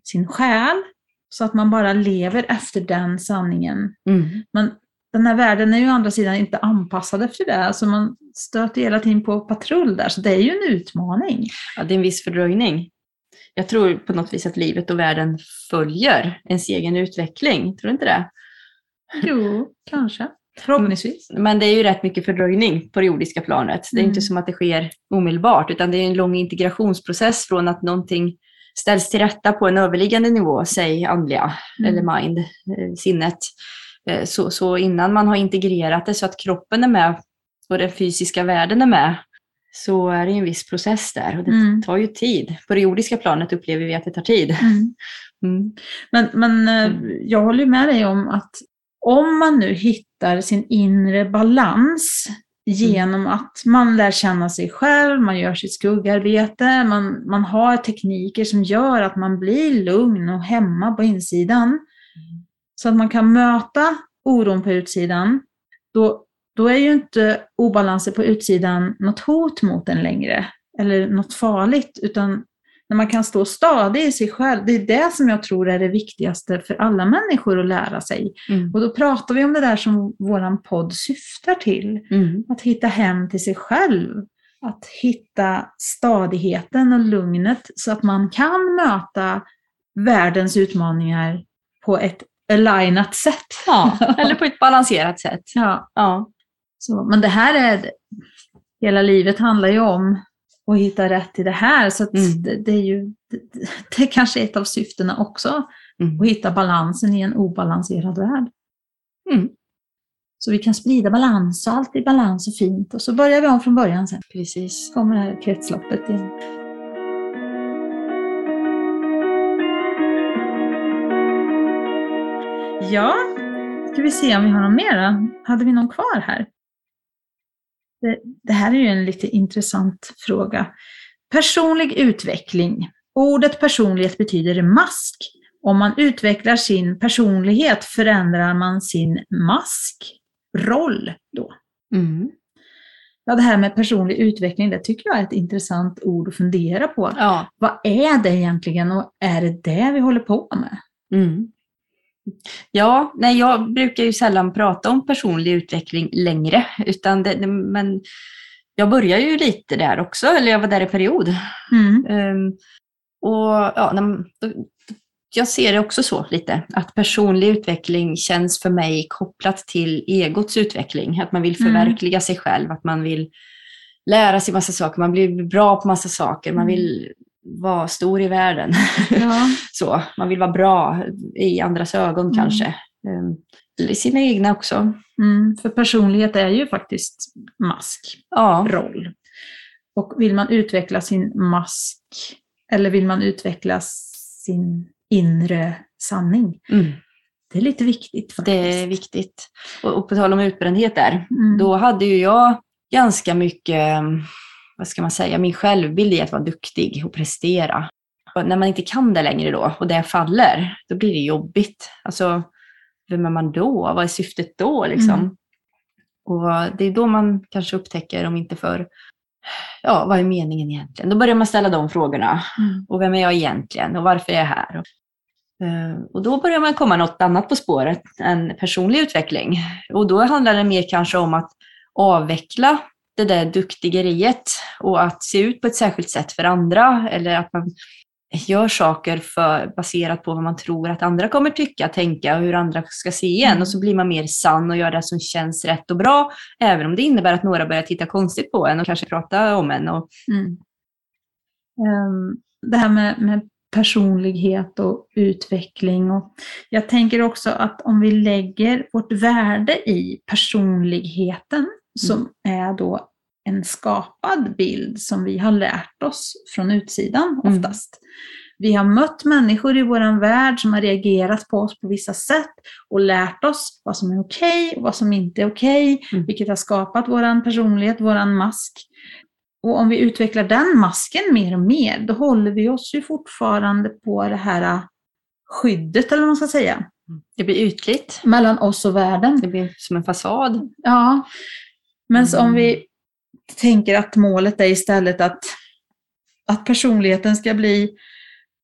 sin själ, så att man bara lever efter den sanningen. Mm. Men den här världen är ju å andra sidan inte anpassad efter det, alltså man stöter hela tiden på patrull där, så det är ju en utmaning. Ja, det är en viss fördröjning. Jag tror på något vis att livet och världen följer ens egen utveckling. Tror du inte det? Jo, kanske. Förhoppningsvis. Men det är ju rätt mycket fördröjning på det jordiska planet. Det är Mm. inte som att det sker omedelbart, utan det är en lång integrationsprocess från att någonting ställs till rätta på en överliggande nivå, säg andliga Mm. eller mind, eh, sinnet. Eh, Så, så innan man har integrerat det så att kroppen är med och den fysiska världen är med, så är det en viss process där och det Mm. tar ju tid. På det jordiska planet upplever vi att det tar tid. Mm. Mm. Men, men eh, jag håller med dig om att om man nu hittar sin inre balans genom att man lär känna sig själv, man gör sitt skuggarbete, man, man har tekniker som gör att man blir lugn och hemma på insidan, så att man kan möta oron på utsidan, då, då är ju inte obalanser på utsidan något hot mot en längre, eller något farligt, utan när man kan stå stadig i sig själv, det är det som jag tror är det viktigaste för alla människor att lära sig. Mm. Och då pratar vi om det där som våran podd syftar till, Mm. att hitta hem till sig själv. Att hitta stadigheten och lugnet så att man kan möta världens utmaningar på ett alignat sätt. Ja, eller på ett balanserat sätt. Ja, Ja. så, men det här är, hela livet handlar ju om att hitta rätt i det här, så Mm. det, det är ju, det, det är kanske ett av syftena också, Mm. att hitta balansen i en obalanserad värld. Mm. Så vi kan sprida balans och allt är balans och fint och så börjar vi om från början sen. Precis. kommer det här kretsloppet igen. Ja, ska vi se om vi har någon mer då? Hade vi någon kvar här? Det, det här är ju en lite intressant fråga. Personlig utveckling. Ordet personlighet betyder mask. Om man utvecklar sin personlighet förändrar man sin maskroll då. Mm. Ja, det här med personlig utveckling, det tycker jag är ett intressant ord att fundera på. Ja. Vad är det egentligen och är det det vi håller på med? Mm. Ja, nej, jag brukar ju sällan prata om personlig utveckling längre, utan det, men jag börjar ju lite där också, eller jag var där i period. Mm. Ehm, och ja, jag ser det också så lite, att personlig utveckling känns för mig kopplat till egots utveckling. Att man vill Mm. förverkliga sig själv, att man vill lära sig massa saker, man blir bra på massa saker, man Mm. vill vara stor i världen. Ja. så, man vill vara bra i andras ögon Mm. kanske. Ehm, i sina egna också. Mm, för personlighet är ju faktiskt mask, Ja, roll. Och vill man utveckla sin mask, eller vill man utveckla sin inre sanning? mm, Det är lite viktigt faktiskt. det är viktigt. Och, och på tal om utbrändhet där, Mm. då hade ju jag ganska mycket, vad ska man säga, min självbild i att vara duktig och prestera. Och när man inte kan det längre då och det faller, då blir det jobbigt. Alltså, vem är man då? Vad är syftet då liksom? Mm. Och det är då man kanske upptäcker, om inte för ja, vad är meningen egentligen? Då börjar man ställa de frågorna. Mm. Och vem är jag egentligen? Och varför är jag här? Och, eh, och då börjar man komma något annat på spåret än personlig utveckling. Och då handlar det mer kanske om att avveckla det där duktigeriet och att se ut på ett särskilt sätt för andra. Eller att man gör saker för, baserat på vad man tror att andra kommer tycka, tänka och hur andra ska se en. Mm. Och så blir man mer sann och gör det som känns rätt och bra. Även om det innebär att några börjar titta konstigt på en och kanske prata om en. Och, Mm. Ehm, det här med, med personlighet och utveckling. Och jag tänker också att om vi lägger vårt värde i personligheten, som är då en skapad bild som vi har lärt oss från utsidan Mm. oftast. Vi har mött människor i vår värld som har reagerat på oss på vissa sätt och lärt oss vad som är okej och vad som inte är okej, Mm. vilket har skapat vår personlighet, vår mask. Och om vi utvecklar den masken mer och mer, då håller vi oss ju fortfarande på det här skyddet, eller vad man ska säga, det blir ytligt. mellan oss och världen. Det blir som en fasad. Ja. Men så om Mm. vi tänker att målet är istället att, att personligheten ska bli,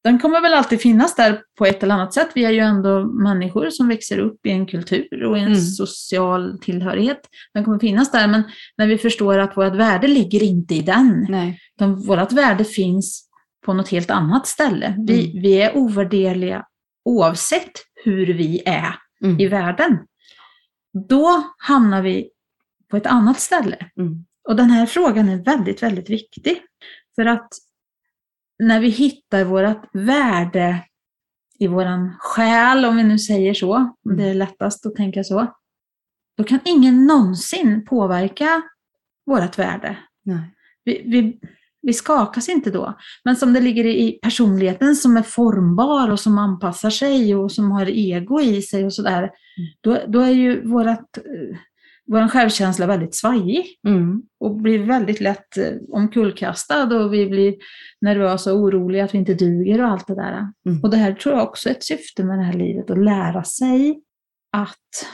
den kommer väl alltid finnas där på ett eller annat sätt. Vi är ju ändå människor som växer upp i en kultur och i en Mm. social tillhörighet. Den kommer finnas där, men när vi förstår att vårt värde ligger inte i den, Nej. utan vårt värde finns på något helt annat ställe. Vi, Mm. vi är ovärderliga oavsett hur vi är Mm. i världen. Då hamnar vi på ett annat ställe. Mm. Och den här frågan är väldigt, väldigt viktig. För att när vi hittar vårt värde i våran själ, om vi nu säger så, om det är lättast att tänka så, då kan ingen någonsin påverka vårt värde. Nej. Vi, vi, vi skakas inte då. Men som det ligger i personligheten som är formbar och som anpassar sig och som har ego i sig och sådär, då, då är ju vårat, eh, vår självkänsla väldigt svajig Mm. och blir väldigt lätt eh, omkullkastad och vi blir nervösa och oroliga att vi inte duger och allt det där. Mm. Och det här tror jag också är ett syfte med det här livet, att lära sig att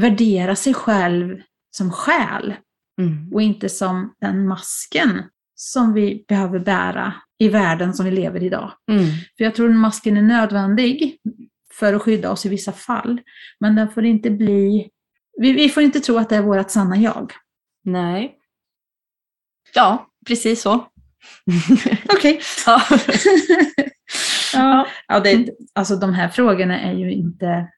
värdera sig själv som själ Mm. och inte som den masken som vi behöver bära i världen som vi lever i idag. Mm. För jag tror att masken är nödvändig för att skydda oss i vissa fall. Men den får inte bli... Vi, vi får inte tro att det är vårt sanna jag. Nej. Ja, precis så. Okej. ja. ja, ja det, alltså de här frågorna är ju inte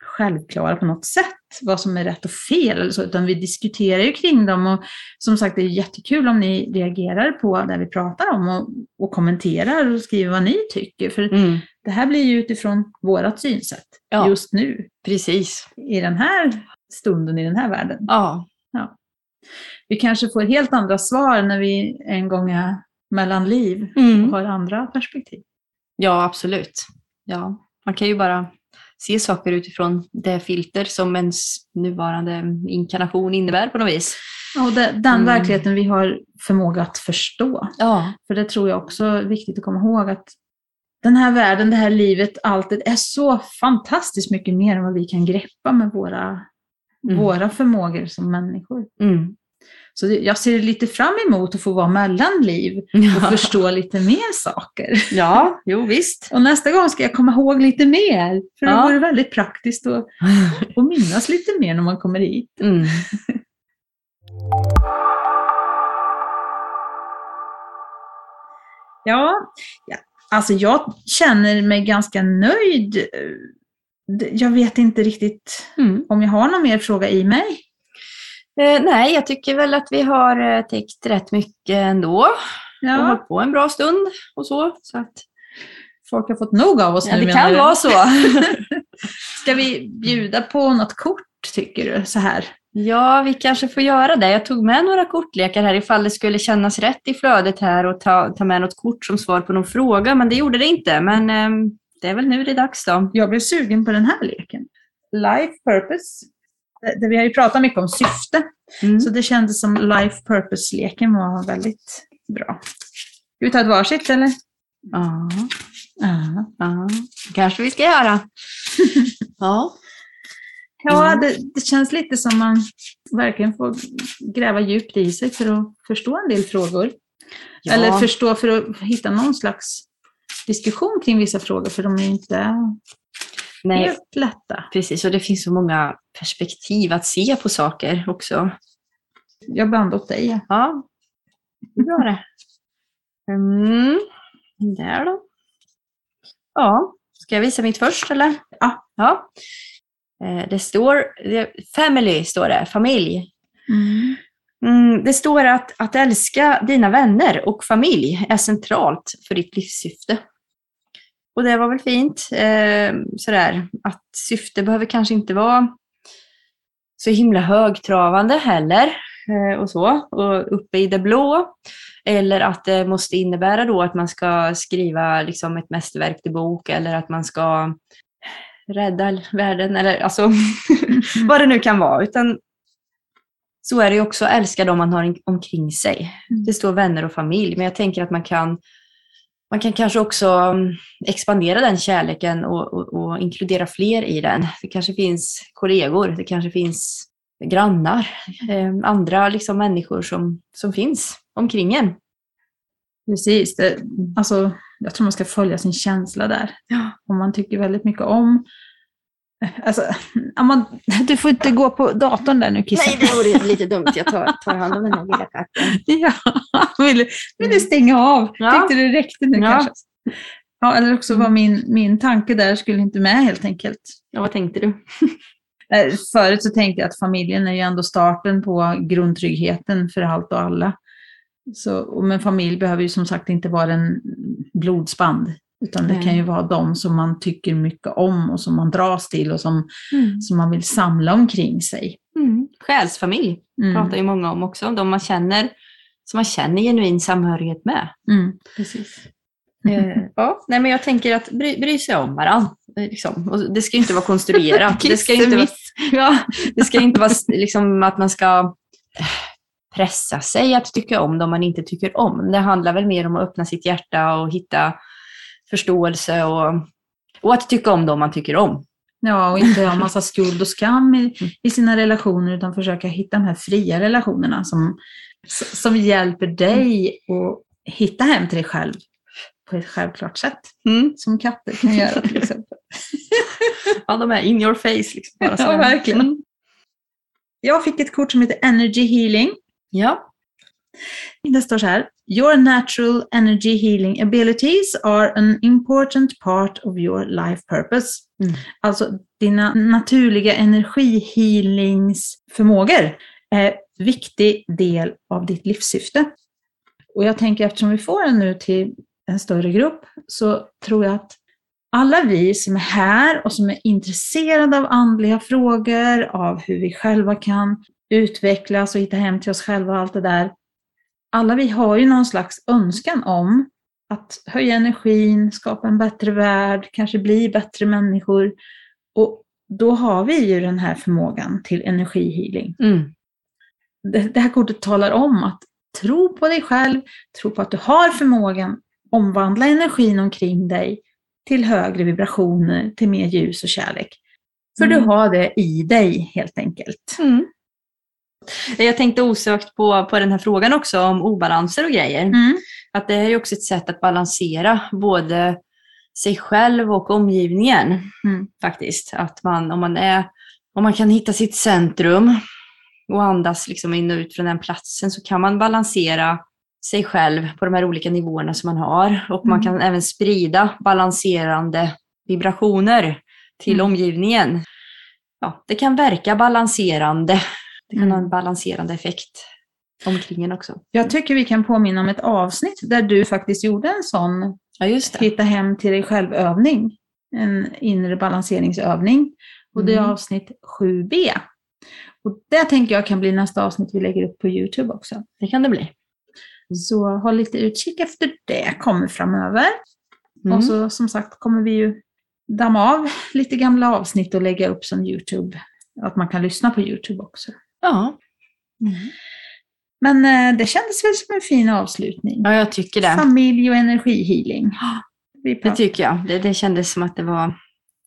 självklara på något sätt, vad som är rätt och fel, eller så, utan vi diskuterar ju kring dem. Och som sagt, det är jättekul om ni reagerar på det vi pratar om och, och kommenterar och skriver vad ni tycker. För Mm. det här blir ju utifrån vårt synsätt Ja. just nu, Precis. i den här stunden, i den här världen. Ja. Vi kanske får helt andra svar när vi en gång är mellan liv och Mm. har andra perspektiv. Ja, absolut. Ja. Man kan ju bara se saker utifrån det filter som ens nuvarande inkarnation innebär på något vis. Ja, Och det, den Mm. verkligheten vi har förmåga att förstå. Ja. För det tror jag också är viktigt att komma ihåg att den här världen, det här livet, allt det är så fantastiskt mycket mer än vad vi kan greppa med våra, Mm. våra förmågor som människor. Mm. Så det- jag ser lite fram emot att få vara mellanliv och Ja. förstå lite mer saker. ja, jo visst. Och nästa gång ska jag komma ihåg lite mer. För det Ja. vore väldigt praktiskt att, att minnas lite mer när man kommer hit. Mm. Ja, ja, alltså jag känner mig ganska nöjd. Jag vet inte riktigt Mm. om jag har någon mer fråga i mig. Eh, nej, jag tycker väl att vi har eh, täckt rätt mycket ändå. Och Ja, hållit på en bra stund och så. så att, folk har fått nog av oss ja, nu det kan vara så. Ska vi bjuda på något kort, tycker du? Så här. ja, vi kanske får göra det. Jag tog med några kortlekar här ifall det skulle kännas rätt i flödet här och ta, ta med något kort som svar på någon fråga, men det gjorde det inte. Men ehm, det är väl nu det är dags då. Jag blev sugen på den här leken. Life purpose. Det- det- Vi har ju pratat mycket om syfte, Mm. så det kändes som life purpose-leken var väldigt bra. Ska vi ta ett varsitt eller? Ja, Ja. ja, kanske vi ska göra. ja. Ja, Mm. det, det känns lite som man verkligen får gräva djupt i sig för att förstå en del frågor. Ja. Eller förstå för att hitta någon slags diskussion kring vissa frågor, för de är inte Nej, helt lätta. precis. Och det finns så många perspektiv att se på saker också. Jag blandar åt dig. Ja, bra det. Mm. Där då. Ja, ska jag visa mitt först eller? Ja. ja. Eh, Det står, family står det, familj. Mm. Mm, det står att, att älska dina vänner och familj är centralt för ditt livssyfte. Och det var väl fint. Eh, sådär, att syfte behöver kanske inte vara så himla högtravande heller. Eh, och så, och uppe i det blå. Eller att det måste innebära då att man ska skriva liksom ett mästerverk till bok eller att man ska rädda världen eller alltså vad det nu kan vara. Utan så är det ju också att älska dem man har in- omkring sig. Mm. Det står vänner och familj, men jag tänker att man kan man kan kanske också mm, expandera den kärleken och, och, och inkludera fler i den. Det kanske finns kollegor, det kanske finns grannar, eh, andra liksom människor som, som finns omkring en. Precis. Det, alltså, jag tror man ska följa sin känsla där. Ja. Om man tycker väldigt mycket om... Alltså, man, du får inte gå på datorn där nu Kissen. Nej, det vore lite dumt. Jag tar, tar hand om den här lilla katten. Ja, vill, vill du stänga av? Ja. Tyckte du det räckte nu Ja. kanske? Ja, eller också var min, min tanke där skulle inte med helt enkelt. Ja, vad tänkte du? Eh, Förut så tänkte jag att familjen är ju ändå starten på grundtryggheten för allt och alla. Så, men familj behöver ju som sagt inte vara en blodsband. Utan det Nej. kan ju vara de som man tycker mycket om och som man dras till och som, som man vill samla omkring sig. Mm. Själsfamilj Mm. pratar ju många om också. De man känner, som man känner genuin samhörighet med. Mm, precis. Eh, ja, nej, men jag tänker att bry, bry sig om varandra. Liksom. Det ska ju inte vara konstruerat. det, ska inte vara, ja, det ska inte vara liksom, att man ska eh, pressa sig att tycka om dem man inte tycker om. Det handlar väl mer om att öppna sitt hjärta och hitta förståelse och, och att tycka om dem man tycker om. Ja, och inte ha massa skuld och skam i, i sina relationer utan försöka hitta de här fria relationerna som, som hjälper dig att hitta hem till dig själv på ett självklart sätt. Som katter kan göra till exempel. Ja, de är in your face. Liksom, bara så Ja, verkligen. Mm. Jag fick ett kort som heter Energy Healing. Ja. Det står så här. Your natural energy healing abilities are an important part of your life purpose. Mm. Alltså dina naturliga energihealingsförmågor är en viktig del av ditt livssyfte. Och jag tänker eftersom vi får den nu till en större grupp så tror jag att alla vi som är här och som är intresserade av andliga frågor, av hur vi själva kan utvecklas och hitta hem till oss själva och allt det där. Alla vi har ju någon slags önskan om att höja energin, skapa en bättre värld, kanske bli bättre människor. Och då har vi ju den här förmågan till energihealing. Mm. Det, det här kortet talar om att tro på dig själv, tro på att du har förmågan, omvandla energin omkring dig till högre vibrationer, till mer ljus och kärlek. För Mm. du har det i dig helt enkelt. Mm. Jag tänkte osökt på, på den här frågan också om obalanser och grejer. Mm. Att det är ju också ett sätt att balansera både sig själv och omgivningen. Mm. Faktiskt. Att man, om, man är, om man kan hitta sitt centrum och andas liksom in och ut från den platsen så kan man balansera sig själv på de här olika nivåerna som man har. Och man Mm. kan även sprida balanserande vibrationer till Mm. omgivningen. Ja, det kan verka balanserande. Det kan Mm. ha en balanserande effekt omkring en också. Jag tycker vi kan påminna om ett avsnitt där du faktiskt gjorde en sån Ja, just det. hitta hem till dig själv-övning. En inre balanseringsövning. Och det är Mm. avsnitt 7b. Och det tänker jag kan bli nästa avsnitt vi lägger upp på Youtube också. Det kan det bli. Så håll lite utkik efter det, kommer framöver. Mm. Och så som sagt kommer vi ju damma av lite gamla avsnitt och lägga upp som Youtube. Att man kan lyssna på Youtube också. Ja. Men eh, det kändes väl som en fin avslutning. ja, jag tycker det. Familj och energihealing. Det tycker jag. Det, det kändes som att det var,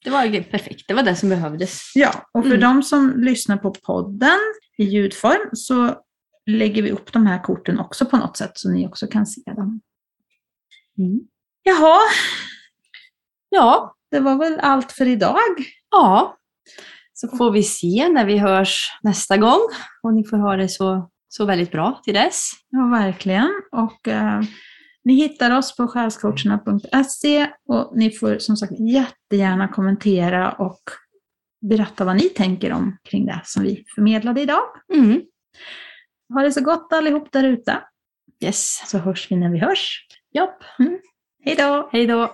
det var perfekt. Det var det som behövdes. Ja, och för Mm. de som lyssnar på podden i ljudform så lägger vi upp de här korten också på något sätt så ni också kan se dem. Mm. Jaha, Ja, det var väl allt för idag. ja. Så får vi se när vi hörs nästa gång. Och ni får ha det så, så väldigt bra till dess. Ja, verkligen. Och eh, ni hittar oss på själscoacherna.se och ni får som sagt jättegärna kommentera och berätta vad ni tänker om kring det som vi förmedlade idag. Mm. Ha det så gott allihop där ute, Yes. så hörs vi när vi hörs. Japp. Hej då! Hej då.